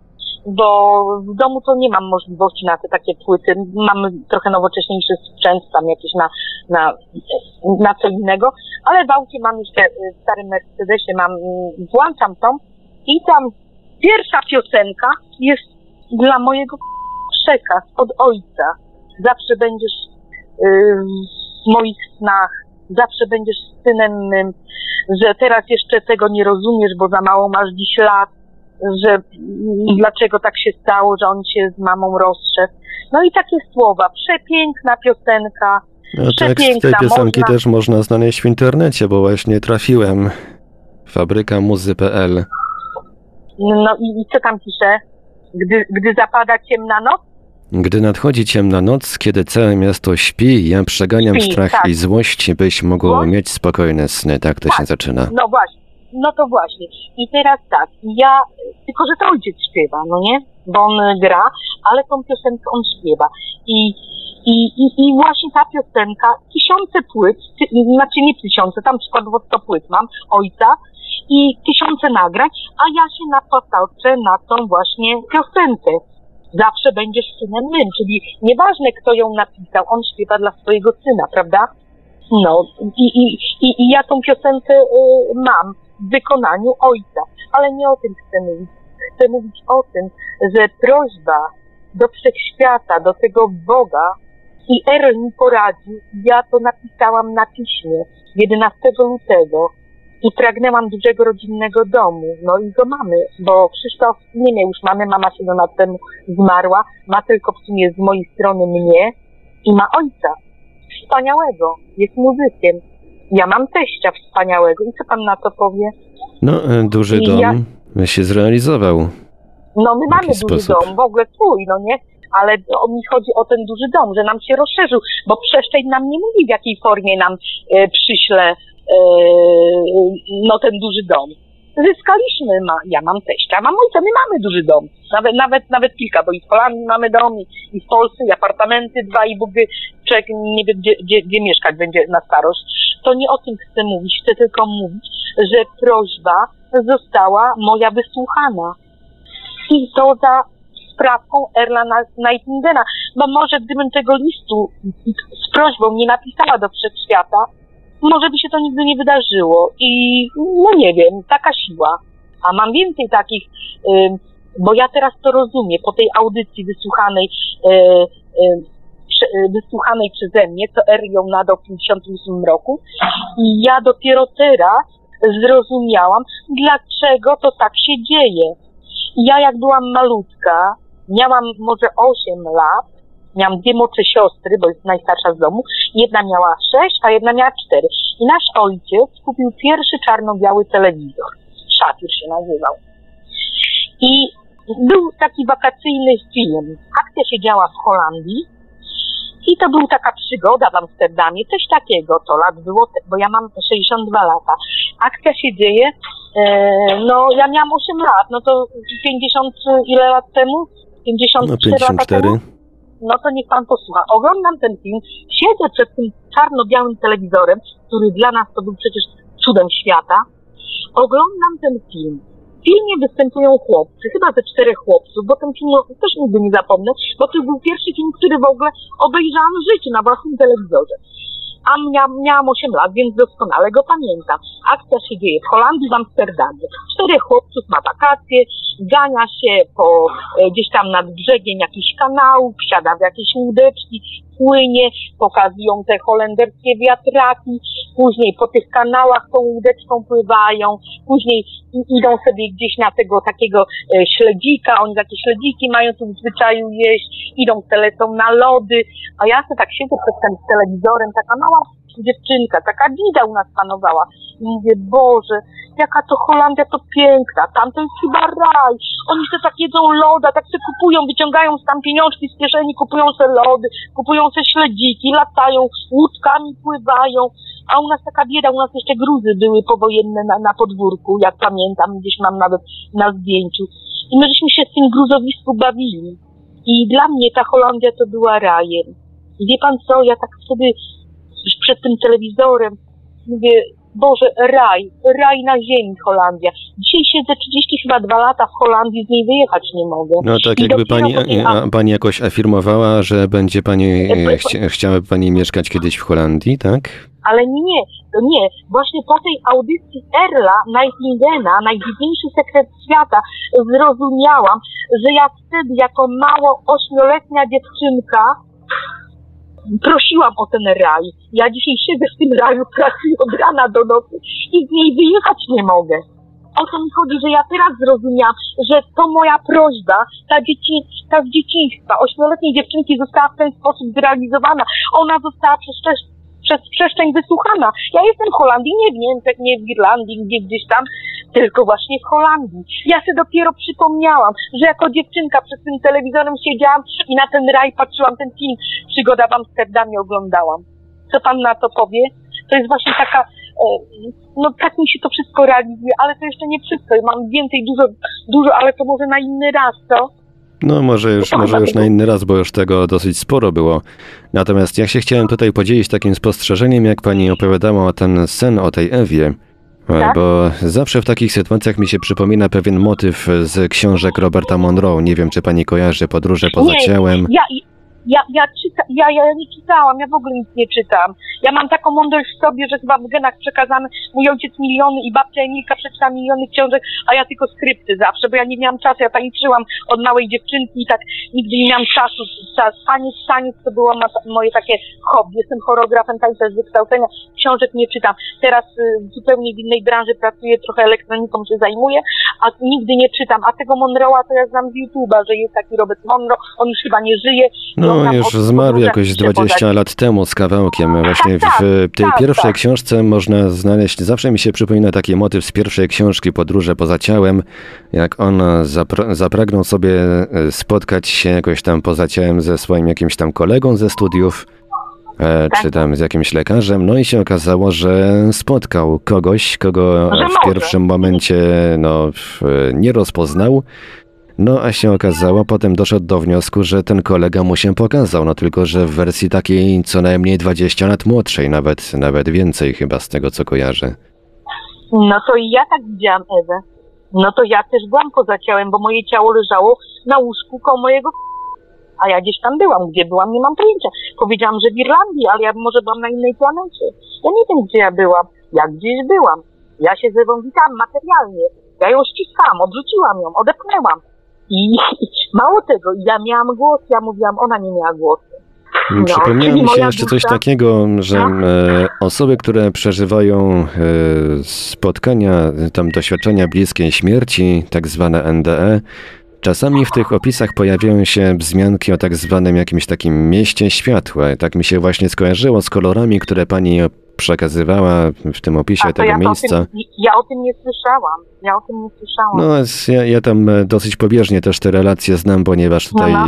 bo w domu to nie mam możliwości na te takie płyty. Mam trochę nowocześniejszy sprzęt, tam jakieś na, na, na co innego, ale w aucie mam jeszcze y, w starym Mercedesie, mam, y, włączam tą i tam pierwsza piosenka jest dla mojego przekaz od ojca. Zawsze będziesz yy, w moich snach, zawsze będziesz synem mym, że teraz jeszcze tego nie rozumiesz, bo za mało masz dziś lat, że dlaczego tak się stało, że on się z mamą rozszedł. No i takie słowa. Przepiękna piosenka. No, tekst tej piosenki można- też można znaleźć w internecie, bo właśnie trafiłem. Fabrykamuzy.pl No i, i co tam pisze? Gdy, gdy zapada ciemna noc? Gdy nadchodzi ciemna noc, kiedy całe miasto śpi, ja przeganiam Śpi, strach tak. i złość, byś mogło mieć spokojne sny. Tak to się Tak. zaczyna. No właśnie. No to właśnie. I teraz tak, ja, tylko że to ojciec śpiewa, no nie? Bo on y, gra, ale tą piosenkę on śpiewa. I, i, i, i właśnie ta piosenka, tysiące płyt, ty, znaczy nie tysiące, tam przykładowo 100 płyt mam, ojca, i tysiące nagrań, a ja się napatrzę na tą właśnie piosenkę. Zawsze będziesz synem mym, czyli nieważne kto ją napisał, on śpiewa dla swojego syna, prawda? No i, i, i, i ja tą piosenkę y, mam w wykonaniu ojca, ale nie o tym chcę mówić. Chcę mówić o tym, że prośba do wszechświata, do tego Boga i Erl mi poradził, ja to napisałam na piśmie 11 lutego i pragnęłam dużego rodzinnego domu. No i go mamy, bo Krzysztof nie miał już mamy, mama 7 lat temu zmarła, ma tylko w sumie z mojej strony mnie i ma ojca wspaniałego, jest muzykiem. Ja mam teścia wspaniałego i co pan na to powie? No, e, duży I dom ja- się zrealizował. No my mamy duży sposób? dom, w ogóle twój, no nie? Ale o mi chodzi o ten duży dom, że nam się rozszerzył, bo przeszczeń nam nie mówi, w jakiej formie nam e, przyśle e, no ten duży dom. Zyskaliśmy, ma, ja mam teścia, mam ojca, my mamy duży dom. Nawet, nawet, nawet kilka, bo i w Holandii mamy dom, i, i w Polsce, i apartamenty dwa, i Bóg wie, człowiek nie wie, gdzie, gdzie, gdzie mieszkać będzie na starość. To nie o tym chcę mówić, chcę tylko mówić, że prośba została moja wysłuchana i to za sprawką Erla Nightingala. Bo może gdybym tego listu z prośbą nie napisała do wszechświata, może by się to nigdy nie wydarzyło. I no nie wiem, taka siła. A mam więcej takich, bo ja teraz to rozumiem, po tej audycji wysłuchanej, y, prze, y, wysłuchanej przeze mnie, co R nadał w 1958 roku. I ja dopiero teraz zrozumiałam, dlaczego to tak się dzieje. Ja jak byłam malutka, miałam może 8 lat, miałam dwie młodsze siostry, bo jest najstarsza z domu, jedna miała 6, a jedna miała 4. I nasz ojciec kupił pierwszy czarno-biały telewizor. Szafir się nazywał. I był taki wakacyjny film. Akcja się działa w Holandii i to była taka przygoda w Amsterdamie, coś takiego, to lat było, bo ja mam 62 lata. Akcja się dzieje, e, no ja miałam 8 lat, no to 50 ile lat temu? 53 No, lata 54. temu? No to niech pan posłucha. Oglądam ten film, siedzę przed tym czarno-białym telewizorem, który dla nas to był przecież cudem świata. Oglądam ten film. W filmie występują chłopcy, chyba ze czterech chłopców, bo ten film też nigdy nie zapomnę, bo to był pierwszy film, który w ogóle obejrzałam w życiu na własnym telewizorze. A mia, miałam 8 lat, więc doskonale go pamiętam. Akcja się dzieje w Holandii, w Amsterdamie. Czterech chłopców ma wakacje, gania się po e, gdzieś tam nad brzegiem jakichś kanałów, wsiada w jakieś łódeczki, płynie, pokazują te holenderskie wiatraki, później po tych kanałach tą łódeczką pływają, później idą sobie gdzieś na tego takiego e, śledzika, oni takie śledziki mają tu w zwyczaju jeść, idą se lecą na lody, a ja sobie tak siedzę przed tym telewizorem, taka mała dziewczynka, taka bida u nas panowała. I mówię, Boże, jaka to Holandia to piękna, tam to jest chyba raj. Oni sobie tak jedzą loda, tak się kupują, wyciągają tam pieniążki z kieszeni, kupują se lody, kupują se śledziki, latają, łódkami pływają. A u nas taka bieda, u nas jeszcze gruzy były powojenne na, na podwórku, jak pamiętam, gdzieś mam nawet na zdjęciu. I my żeśmy się w tym gruzowisku bawili. I dla mnie ta Holandia to była rajem. Wie pan co, ja tak sobie przed tym telewizorem mówię, Boże, raj, raj na ziemi Holandia. Dzisiaj siedzę 30 chyba dwa lata w Holandii, z niej wyjechać nie mogę. No tak I jakby pani, tej- a, pani jakoś afirmowała, że będzie pani, e, chcia, chciałaby pani mieszkać kiedyś w Holandii, tak? Ale nie, nie, nie. Właśnie po tej audycji Erla Nightingena, najdziwniejszy sekret świata, zrozumiałam, że ja wtedy jako mało ośmioletnia dziewczynka prosiłam o ten raj. Ja dzisiaj siedzę w tym raju, pracuję od rana do nocy i z niej wyjechać nie mogę. O to mi chodzi, że ja teraz zrozumiałam, że to moja prośba, ta, dzieci, ta z dzieciństwa, ośmioletniej dziewczynki została w ten sposób zrealizowana. Ona została przez, przez- przestrzeń wysłuchana. Ja jestem w Holandii, nie w Niemczech, nie w Irlandii, gdzie gdzieś tam, tylko właśnie w Holandii. Ja sobie dopiero przypomniałam, że jako dziewczynka przed tym telewizorem siedziałam i na ten raj patrzyłam, ten film Przygoda w Amsterdamie oglądałam. Co pan na to powie? To jest właśnie taka, e, no tak mi się to wszystko realizuje, ale to jeszcze nie wszystko. Mam więcej, dużo, dużo, ale to może na inny raz, co? No może już, może już na inny raz, bo już tego dosyć sporo było. Natomiast ja się chciałem tutaj podzielić takim spostrzeżeniem, jak pani opowiadała o ten sen o tej Ewie. E, Tak? Bo zawsze w takich sytuacjach mi się przypomina pewien motyw z książek Roberta Monroe. Nie wiem, czy pani kojarzy Podróże poza Nie, ciałem. Ja, ja, ja, czyta, ja, ja nie czytałam, ja w ogóle nic nie czytam. Ja mam taką mądrość w sobie, że chyba w genach przekazane mój ojciec miliony i babcia Emilka przeczytała miliony książek, a ja tylko skrypty zawsze, bo ja nie miałam czasu, ja tańczyłam od małej dziewczynki i tak nigdy nie miałam czasu. Ta- Taniec, taniec to było moje takie hobby. Jestem choreografem tańca z wykształcenia, książek nie czytam. Teraz y, w zupełnie w innej branży pracuję, trochę elektroniką się zajmuję, a nigdy nie czytam. A tego Monroe'a to ja znam z YouTube'a, że jest taki Robert Monroe, on już chyba nie żyje. on No, już zmarł jakoś pisze 20 bodaj. lat temu z kawałkiem. Właśnie tak, w tej tak, pierwszej tak. książce można znaleźć, zawsze mi się przypomina taki motyw z pierwszej książki Podróże poza ciałem, jak on zapra- zapragnął sobie e, spotkać się jakoś tam poza ciałem ze swoim jakimś tam kolegą ze studiów, e, Tak. czy tam z jakimś lekarzem, no i się okazało, że spotkał kogoś, kogo Że w pierwszym momencie no, nie rozpoznał. No a się okazało, potem doszedł do wniosku, że ten kolega mu się pokazał, no tylko że w wersji takiej co najmniej 20 lat młodszej, nawet, nawet więcej chyba z tego co kojarzę. No to i ja tak widziałam Ewę. No to ja też byłam poza ciałem, bo moje ciało leżało na łóżku koło mojego a ja gdzieś tam byłam. Gdzie byłam, nie mam pojęcia. Powiedziałam, że w Irlandii, ale ja może byłam na innej planecie. Ja nie wiem, gdzie ja byłam. Ja gdzieś byłam. Ja się z Ewą witałam materialnie. Ja ją ściskałam, odrzuciłam ją, odepchnęłam. I mało tego, ja miałam głos, ja mówiłam, ona nie miała głosu. No, Przypomniało mi się jeszcze coś takiego, że No. e, osoby, które przeżywają e, spotkania, tam doświadczenia bliskiej śmierci, tak zwane NDE, czasami w tych opisach pojawiają się wzmianki o tak zwanym jakimś takim mieście światła. Tak mi się właśnie skojarzyło z kolorami, które pani przekazywała w tym opisie A tego ja, miejsca. Tym, ja o tym nie słyszałam. Ja o tym nie słyszałam. No, ja, ja tam e, dosyć pobieżnie też te relacje znam, ponieważ tutaj No,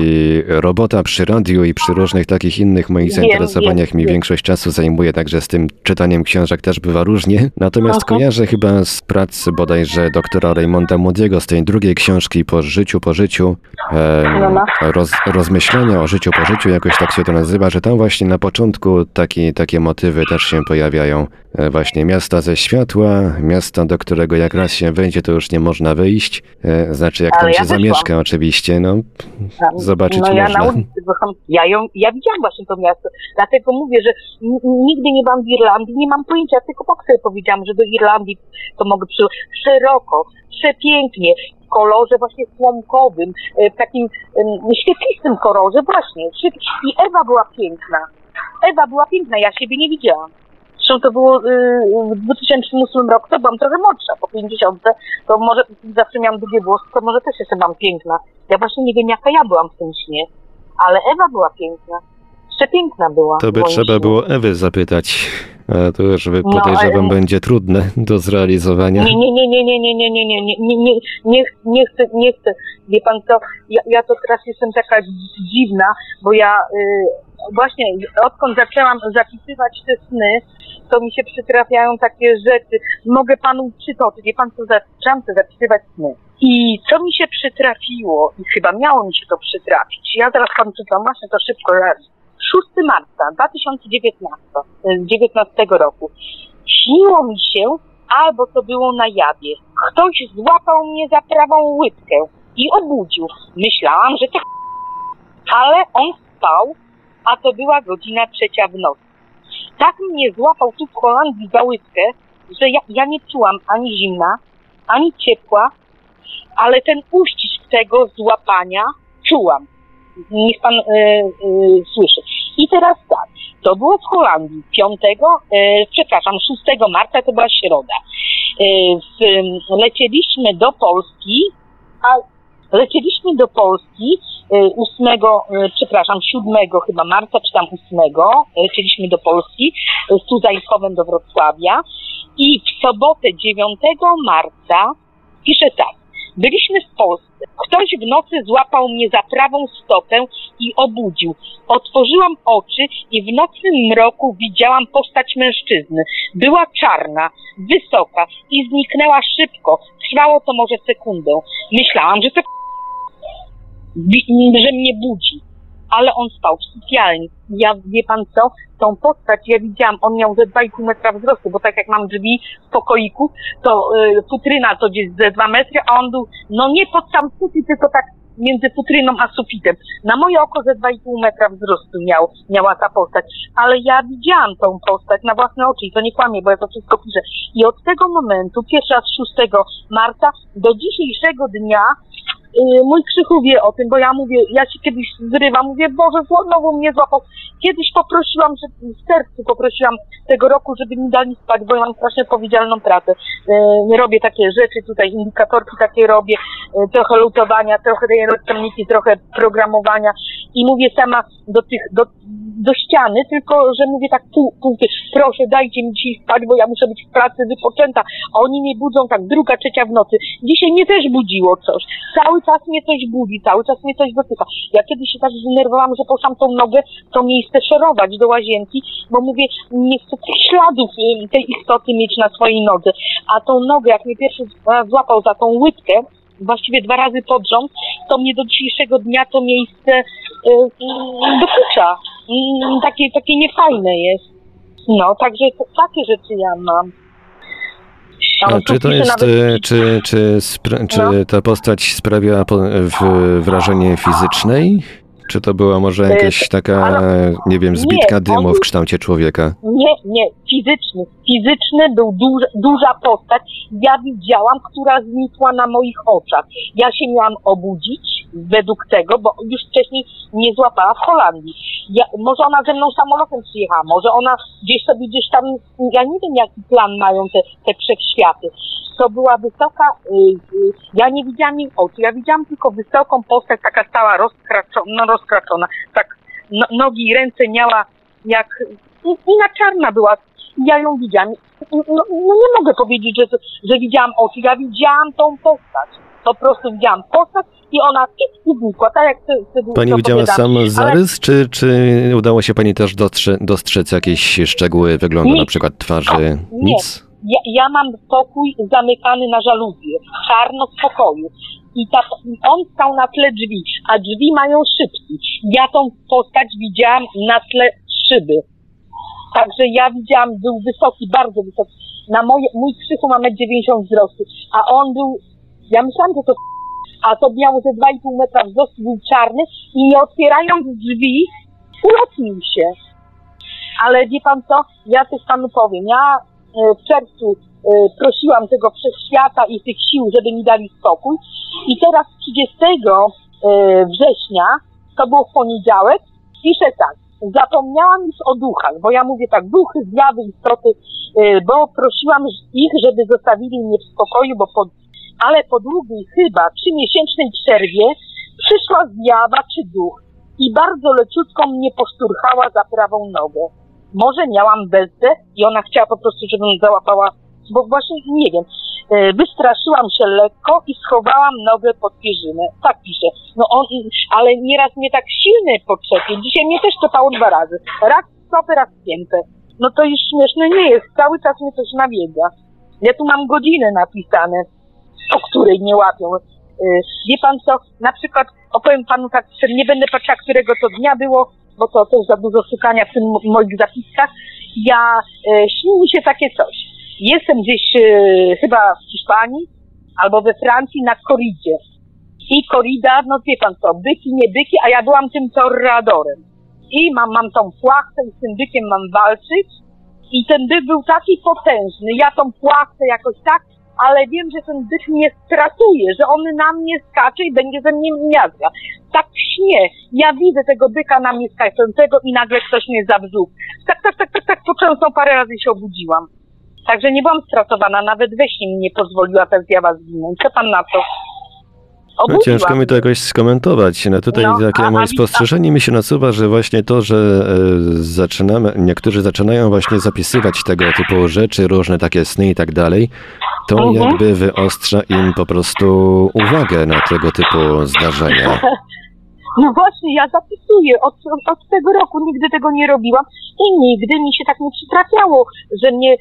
robota przy radiu i przy różnych takich innych moich Wiem, zainteresowaniach wiem, mi wiem. większość czasu zajmuje, także z tym czytaniem książek też bywa różnie. Natomiast Aha. kojarzę chyba z pracy bodajże doktora Raymonda Młodziego z tej drugiej książki po życiu, po życiu, e, No, no. roz, rozmyślenia o życiu, po życiu, jakoś tak się to nazywa, że tam właśnie na początku taki, takie motywy też się pojawiają. Pojawiają. E, Właśnie miasta ze światła, miasta, do którego jak raz się wejdzie, to już nie można wyjść. E, Znaczy, jak Ale tam ja się zamieszka, oczywiście, no zobaczyć no ja można. na ulicy ja ją, ja widziałam właśnie to miasto, dlatego mówię, że nigdy nie byłam w Irlandii, nie mam pojęcia, tylko po sobie powiedziałam, że do Irlandii to mogę przy szeroko, przepięknie, w kolorze właśnie słomkowym, e, w takim świetlistym kolorze właśnie. I Ewa była piękna. Ewa była piękna, ja siebie nie widziałam. Zresztą to było y, w 2008 roku, to byłam trochę młodsza, po 50, to może zawsze miałam długie włosy, to może też jestem wam piękna. Ja właśnie nie wiem jaka ja byłam w tym śnie, ale Ewa była piękna. Przepiękna była. To by trzeba śnie. było Ewy zapytać. A to już No, podejrzewam ale- będzie trudne do zrealizowania. Nie, nie, nie, nie, nie, nie, nie, nie, nie, nie, nie, nie chcę, nie chcę. Wie pan co, ja, ja to teraz jestem taka dziwna, bo ja y, właśnie odkąd zaczęłam zapisywać te sny, to mi się przytrafiają takie rzeczy. Mogę panu przytoczyć, wie pan co, zaczęłam sobie zapisywać sny. I co mi się przytrafiło, i chyba miało mi się to przytrafić, ja teraz panu czytam właśnie to szybko raz. 6 marca 2019 y, 19 roku śniło mi się, albo to było na jawie. Ktoś złapał mnie za prawą łydkę i obudził. Myślałam, że to ale on spał, a to była godzina trzecia w nocy. Tak mnie złapał tu w Holandii za że ja, ja nie czułam ani zimna, ani ciepła, ale ten uścisk tego złapania czułam. Niech pan e, e, słyszy. I teraz tak, to było w Holandii 5, e, przepraszam, 6 marca, to była środa. E, lecieliśmy do Polski, a lecieliśmy do Polski e, 8, e, przepraszam, 7 chyba marca, czy tam 8, lecieliśmy do Polski e, z Tuzajskowem do Wrocławia i w sobotę 9 marca pisze tak. Byliśmy w Polsce. Ktoś w nocy złapał mnie za prawą stopę i obudził. Otworzyłam oczy i w nocnym mroku widziałam postać mężczyzny. Była czarna, wysoka i zniknęła szybko. Trwało to może sekundę. Myślałam, że to że mnie budzi. Ale on spał w sypialni. Ja, wie pan co, tą postać ja widziałam, on miał ze 2,5 metra wzrostu, bo tak jak mam drzwi w pokoiku, to y, futryna to gdzieś ze 2 metry, a on był, no nie pod sam sufit, tylko tak między futryną a sufitem. Na moje oko ze 2,5 metra wzrostu miał, miała ta postać. Ale ja widziałam tą postać na własne oczy i to nie kłamie, bo ja to wszystko piszę. I od tego momentu, pierwszy raz 6 marca, do dzisiejszego dnia mój krzychu wie o tym, bo ja mówię, ja się kiedyś zrywam, mówię, Boże, znowu mnie złapał. Kiedyś poprosiłam, że w sercu poprosiłam tego roku, żeby mi dali spać, bo ja mam strasznie powiedzialną pracę. Yy, robię takie rzeczy, tutaj indikatorki takie robię, yy, trochę lutowania, trochę tej elektroniki, trochę programowania i mówię sama do tych, do, do ściany, tylko że mówię tak pół, pół, proszę dajcie mi dzisiaj spać, bo ja muszę być w pracy wypoczęta, a oni mnie budzą tak druga, trzecia w nocy. Dzisiaj mnie też budziło coś. Cały czas mnie coś budzi, cały czas mnie coś dotyka. Ja kiedyś się tak zdenerwowałam, że poszłam tą nogę, to miejsce szorować do łazienki, bo mówię, nie chcę tych śladów y, tej istoty mieć na swojej nodze. A tą nogę, jak mnie pierwszy złapał za tą łydkę, właściwie dwa razy pod rząd, to mnie do dzisiejszego dnia to miejsce y, y, dokucza. Y, takie, takie niefajne jest. No, także takie rzeczy ja mam. A czy to jest, nawet- e, czy, czy, czy No. ta postać sprawia wrażenie fizycznej? Czy to była może E, jakaś taka, nie wiem, zbitka Nie, dymu w kształcie człowieka? Nie, nie, fizyczny. Fizyczny był duż, duża postać. Ja widziałam, która znikła na moich oczach. Ja się miałam obudzić według tego, bo już wcześniej mnie złapała w Holandii. Ja, może ona ze mną samolotem przyjechała, może ona gdzieś sobie gdzieś tam, ja nie wiem jaki plan mają te, te wszechświaty. To była wysoka, y, y, ja nie widziałam jej oczu, ja widziałam tylko wysoką postać, taka stała rozkraczona, no rozkraczona, tak no, nogi i ręce miała jak i, i na czarna była. Ja ją widziałam. No, no nie mogę powiedzieć, że, że widziałam oczy. Ja widziałam tą postać. Po prostu widziałam postać i ona i znikła, tak jak ty, ty Pani widziała sam Ale zarys, czy, czy udało się Pani też dostrze- dostrzec jakieś szczegóły wyglądu, Nic. na przykład twarzy? Nie. Nic? Ja, ja mam pokój zamykany na żaluzję, czarno w pokoju. I on stał na tle drzwi, a drzwi mają szybki. Ja tą postać widziałam na tle szyby. Także ja widziałam, był wysoki, bardzo wysoki. Na moje, mój krzyku ma 1,90 m wzrostu, a on był, ja myślałam, że to a to miał ze 2,5 metra wzrostu, był czarny i nie otwierając drzwi, ulotnił się. Ale wie pan co, ja coś panu powiem, ja w czerwcu e, prosiłam tego wszechświata i tych sił, żeby mi dali spokój i teraz 30 e, września, to było w poniedziałek, piszę tak, zapomniałam już o duchach, bo ja mówię tak, duchy, zjawy, istoty, bo prosiłam ich, żeby zostawili mnie w spokoju, bo pod ale po długiej, chyba trzymiesięcznej przerwie przyszła zjawa czy duch i bardzo leciutko mnie poszturchała za prawą nogę. Może miałam bezdę i ona chciała po prostu, żebym załapała, bo właśnie nie wiem. E, wystraszyłam się lekko i schowałam nogę pod pierzynę. Tak pisze. No on, ale nieraz mnie tak silny potrzepie. Dzisiaj mnie też czepało dwa razy. Raz stopy, raz piętę. No to już śmieszne nie jest. Cały czas mnie coś nawiedza. Ja tu mam godziny napisane o której nie łapią. Y, wie pan co, na przykład opowiem panu tak, nie będę patrzyła, którego to dnia było, bo to też za dużo szukania w tym moich zapiskach. Ja, e, śni mi się takie coś. Jestem gdzieś e, chyba w Hiszpanii albo we Francji na koridzie. I korida, no wie pan co, byki, nie byki, a ja byłam tym torradorem. I mam, mam tą płachtę i z tym bykiem mam walczyć. I ten byk był taki potężny, ja tą płachtę jakoś tak ale wiem, że ten byt mnie stratuje, że on na mnie skacze i będzie ze mnie miazga. Tak śnie. Ja widzę tego byka na mnie skaczącego i nagle ktoś mnie zabrzuch. Tak, tak, tak, tak, tak, początną parę razy się obudziłam. Także nie byłam stratowana, nawet we śnie mi nie pozwoliła ta zjawa zginąć. Co pan na to? No, ciężko mi to jakoś skomentować. No tutaj no, takie a, moje spostrzeżenie mi się nasuwa, że właśnie to, że e, zaczynamy, niektórzy zaczynają właśnie zapisywać tego typu rzeczy, różne takie sny i tak dalej, to mhm. jakby wyostrza im po prostu uwagę na tego typu zdarzenia. No właśnie, ja zapisuję. Od, od, tego roku nigdy tego nie robiłam i nigdy mi się tak nie przytrafiało, że mnie y,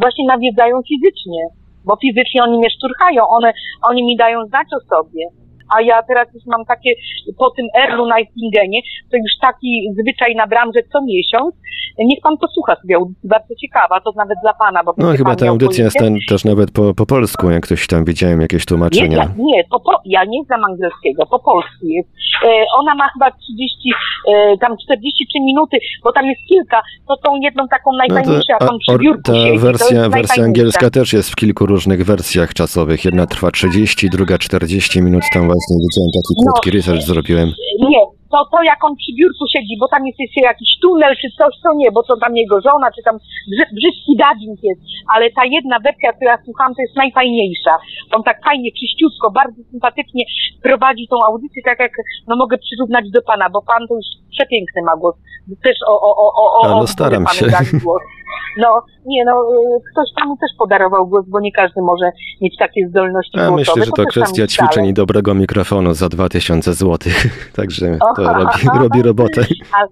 właśnie nawiedzają fizycznie. Bo fizycznie oni mnie szturchają, one, oni mi dają znać o sobie a ja teraz już mam takie, po tym Erlu Nightingenie, to już taki zwyczaj na że co miesiąc. Niech pan posłucha sobie audycji, bardzo ciekawa, to nawet dla pana, bo... No chyba ta audycja jest ten, też nawet po, po polsku, jak ktoś tam widziałem jakieś tłumaczenia. Nie, nie, po, po, ja nie znam angielskiego, po polsku jest. E, ona ma chyba 30, e, tam 43 minuty, bo tam jest kilka, to tą jedną taką najfajniejszą, no jaką przy biurku Ta siedzi, wersja, wersja angielska też jest w kilku różnych wersjach czasowych. Jedna trwa 30, druga 40 minut, tam właśnie widziałem taki krótki no, research zrobiłem. Nie, to, to jak on przy biurku siedzi, bo tam jest jeszcze jakiś tunel czy coś, to nie, bo to tam jego żona, czy tam brzy, brzydki dubbing jest, ale ta jedna wersja, którą ja słucham, to jest najfajniejsza. On tak fajnie, czyściutko, bardzo sympatycznie prowadzi tą audycję, tak jak, no mogę przyrównać do pana, bo pan to już przepiękny ma głos. Też o, o, o, o, o, no, staram się. Głos. No, nie no, y, ktoś panu też podarował głos, bo nie każdy może mieć takie zdolności Ja głosowe. myślę, że to, to kwestia ćwiczeń i dobrego mikrofonu za 2000 zł. Także to robi, robi robotę. Ale,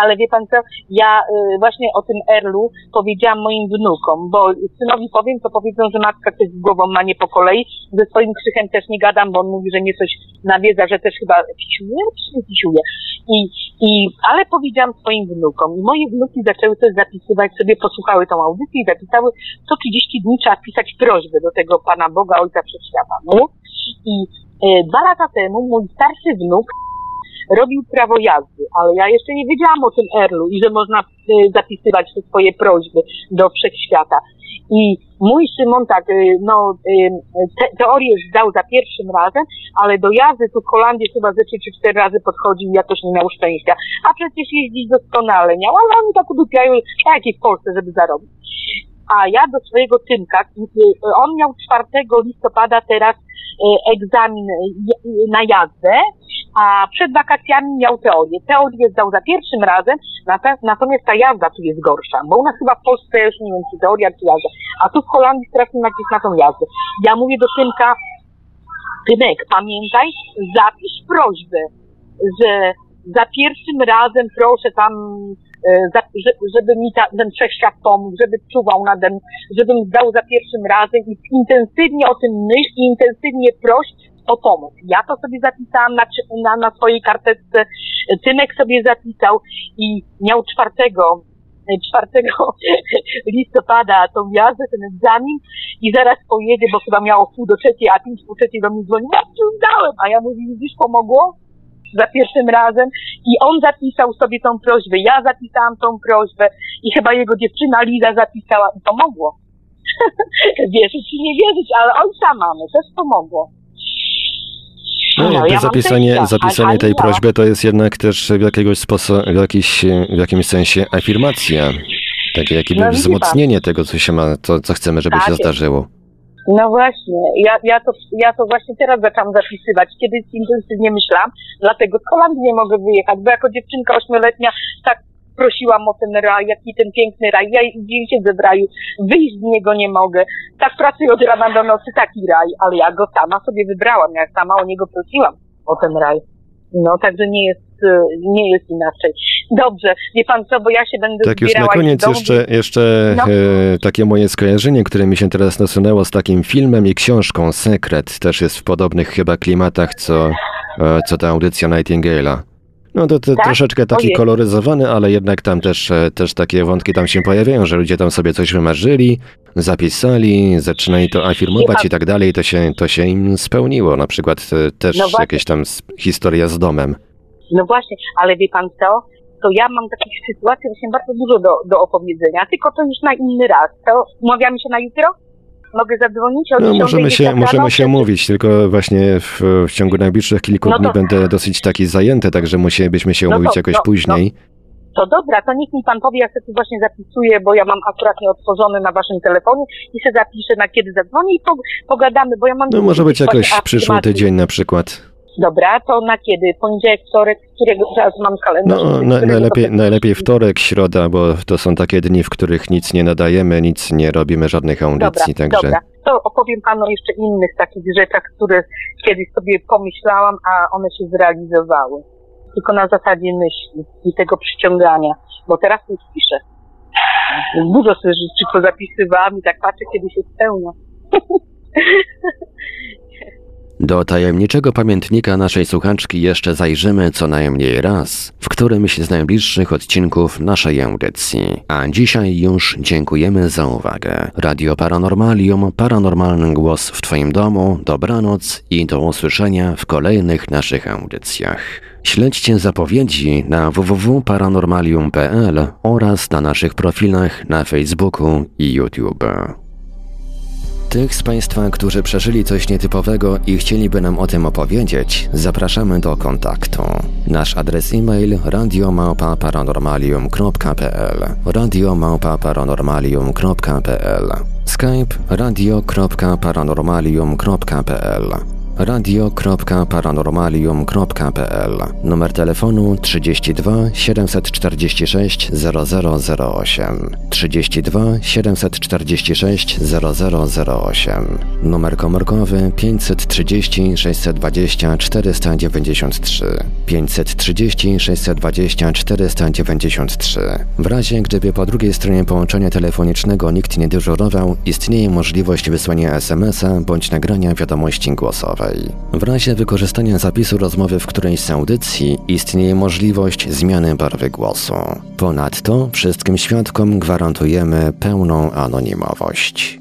ale wie pan co, ja y, właśnie o tym Erlu powiedziałam moim wnukom, bo synowi powiem, to powiedzą, że matka coś z głową ma nie po kolei. Ze swoim krzychem też nie gadam, bo on mówi, że mnie coś nawiedza, że też chyba pisiuje, czy pisiuje. I, i, ale powiedziałam swoim wnukom i moje wnuki zaczęły też zapisywać sobie, posłuchały tą audycję i zapisały, co 30 dni trzeba pisać prośbę do tego Pana Boga, Ojca Wszechświata. No? I y, dwa lata temu mój starszy wnuk robił prawo jazdy, ale ja jeszcze nie wiedziałam o tym Erlu i że można y, zapisywać te swoje prośby do wszechświata. I mój Szymon tak, y, no, y, te, teorię zdał za pierwszym razem, ale do jazdy tu w Holandii chyba ze 3 czy 4 razy podchodził i jakoś nie miał szczęścia. A przecież jeździć doskonale miał, ale oni tak udupiają, jak i w Polsce, żeby zarobić. A ja do swojego Tymka, on miał 4 listopada teraz egzamin na jazdę a przed wakacjami miał teorię. Teorię zdał za pierwszym razem, natomiast ta jazda tu jest gorsza, bo u nas chyba w Polsce już nie wiem, czy teoria, czy jazda, a tu w Holandii strasznie nacisk na tą jazdę. Ja mówię do Tymka, Tymek, pamiętaj, zapisz prośbę, że za pierwszym razem proszę tam, e, żeby mi ta, ten wszechświat pomógł, żeby czuwał nade mną, żebym zdał za pierwszym razem i intensywnie o tym myśl i intensywnie proś, o pomoc. Ja to sobie zapisałam na, na, na swojej karteczce, Tymek sobie zapisał i miał czwartego 4 listopada tą jazdę, ten egzamin i zaraz pojedzie, bo chyba miało pół do trzeciej, a pięć po trzeciej do mnie dzwoni, ja ci dałem, a ja mówię, widzisz, pomogło? Za pierwszym razem i on zapisał sobie tą prośbę, ja zapisałam tą prośbę i chyba jego dziewczyna Liza zapisała i pomogło. Wierzyć czy nie wierzyć, ale ojca mamy, też pomogło. No, No, ja zapisanie, teścia, zapisanie tej prośby to jest jednak też w jakiegoś sposobu, w, jakiś, w jakimś sensie afirmacja. Takie jakby No, pan. wzmocnienie tego, co się ma, to, co chcemy, żeby Tak się zdarzyło. No właśnie, ja, ja, to, ja to właśnie teraz zaczęłam zapisywać. Kiedyś intensywnie myślałam, dlatego z Holandii nie mogę wyjechać, bo jako dziewczynka ośmioletnia tak prosiłam o ten raj, jaki ten piękny raj. Ja gdzieś siedzę w raju, wyjść z niego nie mogę. Tak pracuję od rana do nocy, taki raj, ale ja go sama sobie wybrałam, ja sama o niego prosiłam, o ten raj. No, także nie jest, e, nie jest inaczej. Dobrze, wie pan co, bo ja się będę Tak już na koniec do jeszcze, jeszcze No. e, takie moje skojarzenie, które mi się teraz nasunęło z takim filmem i książką Sekret, też jest w podobnych chyba klimatach, co, e, co ta audycja Nightingale'a. No to, to Tak? troszeczkę taki Ojej. koloryzowany, ale jednak tam też, e, też takie wątki tam się pojawiają, że ludzie tam sobie coś wymarzyli, zapisali, zaczynali to afirmować i tak dalej, to się, to się im spełniło. Na przykład e, też No jakieś tam historia z domem. No właśnie, ale wie pan co? To ja mam takich sytuacji właśnie bardzo dużo do, do opowiedzenia, tylko to już na inny raz. To umawiamy się na jutro? Mogę zadzwonić o No, 10 możemy się, możemy się umówić, tylko właśnie w, w ciągu najbliższych kilku No to- dni będę dosyć taki zajęty, także musielibyśmy się No to- umówić jakoś no, później. To dobra, to niech mi pan powie, ja sobie tu właśnie zapisuję, bo ja mam akurat nieotworzony na waszym telefonie i się zapiszę na kiedy zadzwonię i po, pogadamy, bo ja mam... No może być jakoś przyszły tydzień na przykład. Dobra, to na kiedy? Poniedziałek, wtorek, którego teraz mam kalendarz? No na, to najlepiej, będzie? najlepiej wtorek, środa, bo to są takie dni, w których nic nie nadajemy, nic nie robimy, żadnych audycji, Dobra, także... dobra. To opowiem panu jeszcze innych takich rzeczach, które kiedyś sobie pomyślałam, a one się zrealizowały. Tylko na zasadzie myśli i tego przyciągania, bo teraz już piszę. Dużo sobie rzeczy pozapisywałam i tak patrzę, kiedy się spełnia. Do tajemniczego pamiętnika naszej słuchaczki jeszcze zajrzymy co najmniej raz, w którymś z najbliższych odcinków naszej audycji. A dzisiaj już dziękujemy za uwagę. Radio Paranormalium, paranormalny głos w Twoim domu, dobranoc i do usłyszenia w kolejnych naszych audycjach. Śledźcie zapowiedzi na www.paranormalium.pl oraz na naszych profilach na Facebooku i YouTube. Tych z Państwa, którzy przeżyli coś nietypowego i chcieliby nam o tym opowiedzieć, zapraszamy do kontaktu. Nasz adres e-mail radiomałpa-paranormalium.pl radiomałpa-paranormalium.pl Skype radio.paranormalium.pl radio.paranormalium.pl Numer telefonu 32 746 0008 32 746 0008 Numer komórkowy 530 620 493 530 620 493 W razie gdyby po drugiej stronie połączenia telefonicznego nikt nie dyżurował, istnieje możliwość wysłania SMS-a bądź nagrania wiadomości głosowej. W razie wykorzystania zapisu rozmowy w którejś z audycji istnieje możliwość zmiany barwy głosu. Ponadto wszystkim świadkom gwarantujemy pełną anonimowość.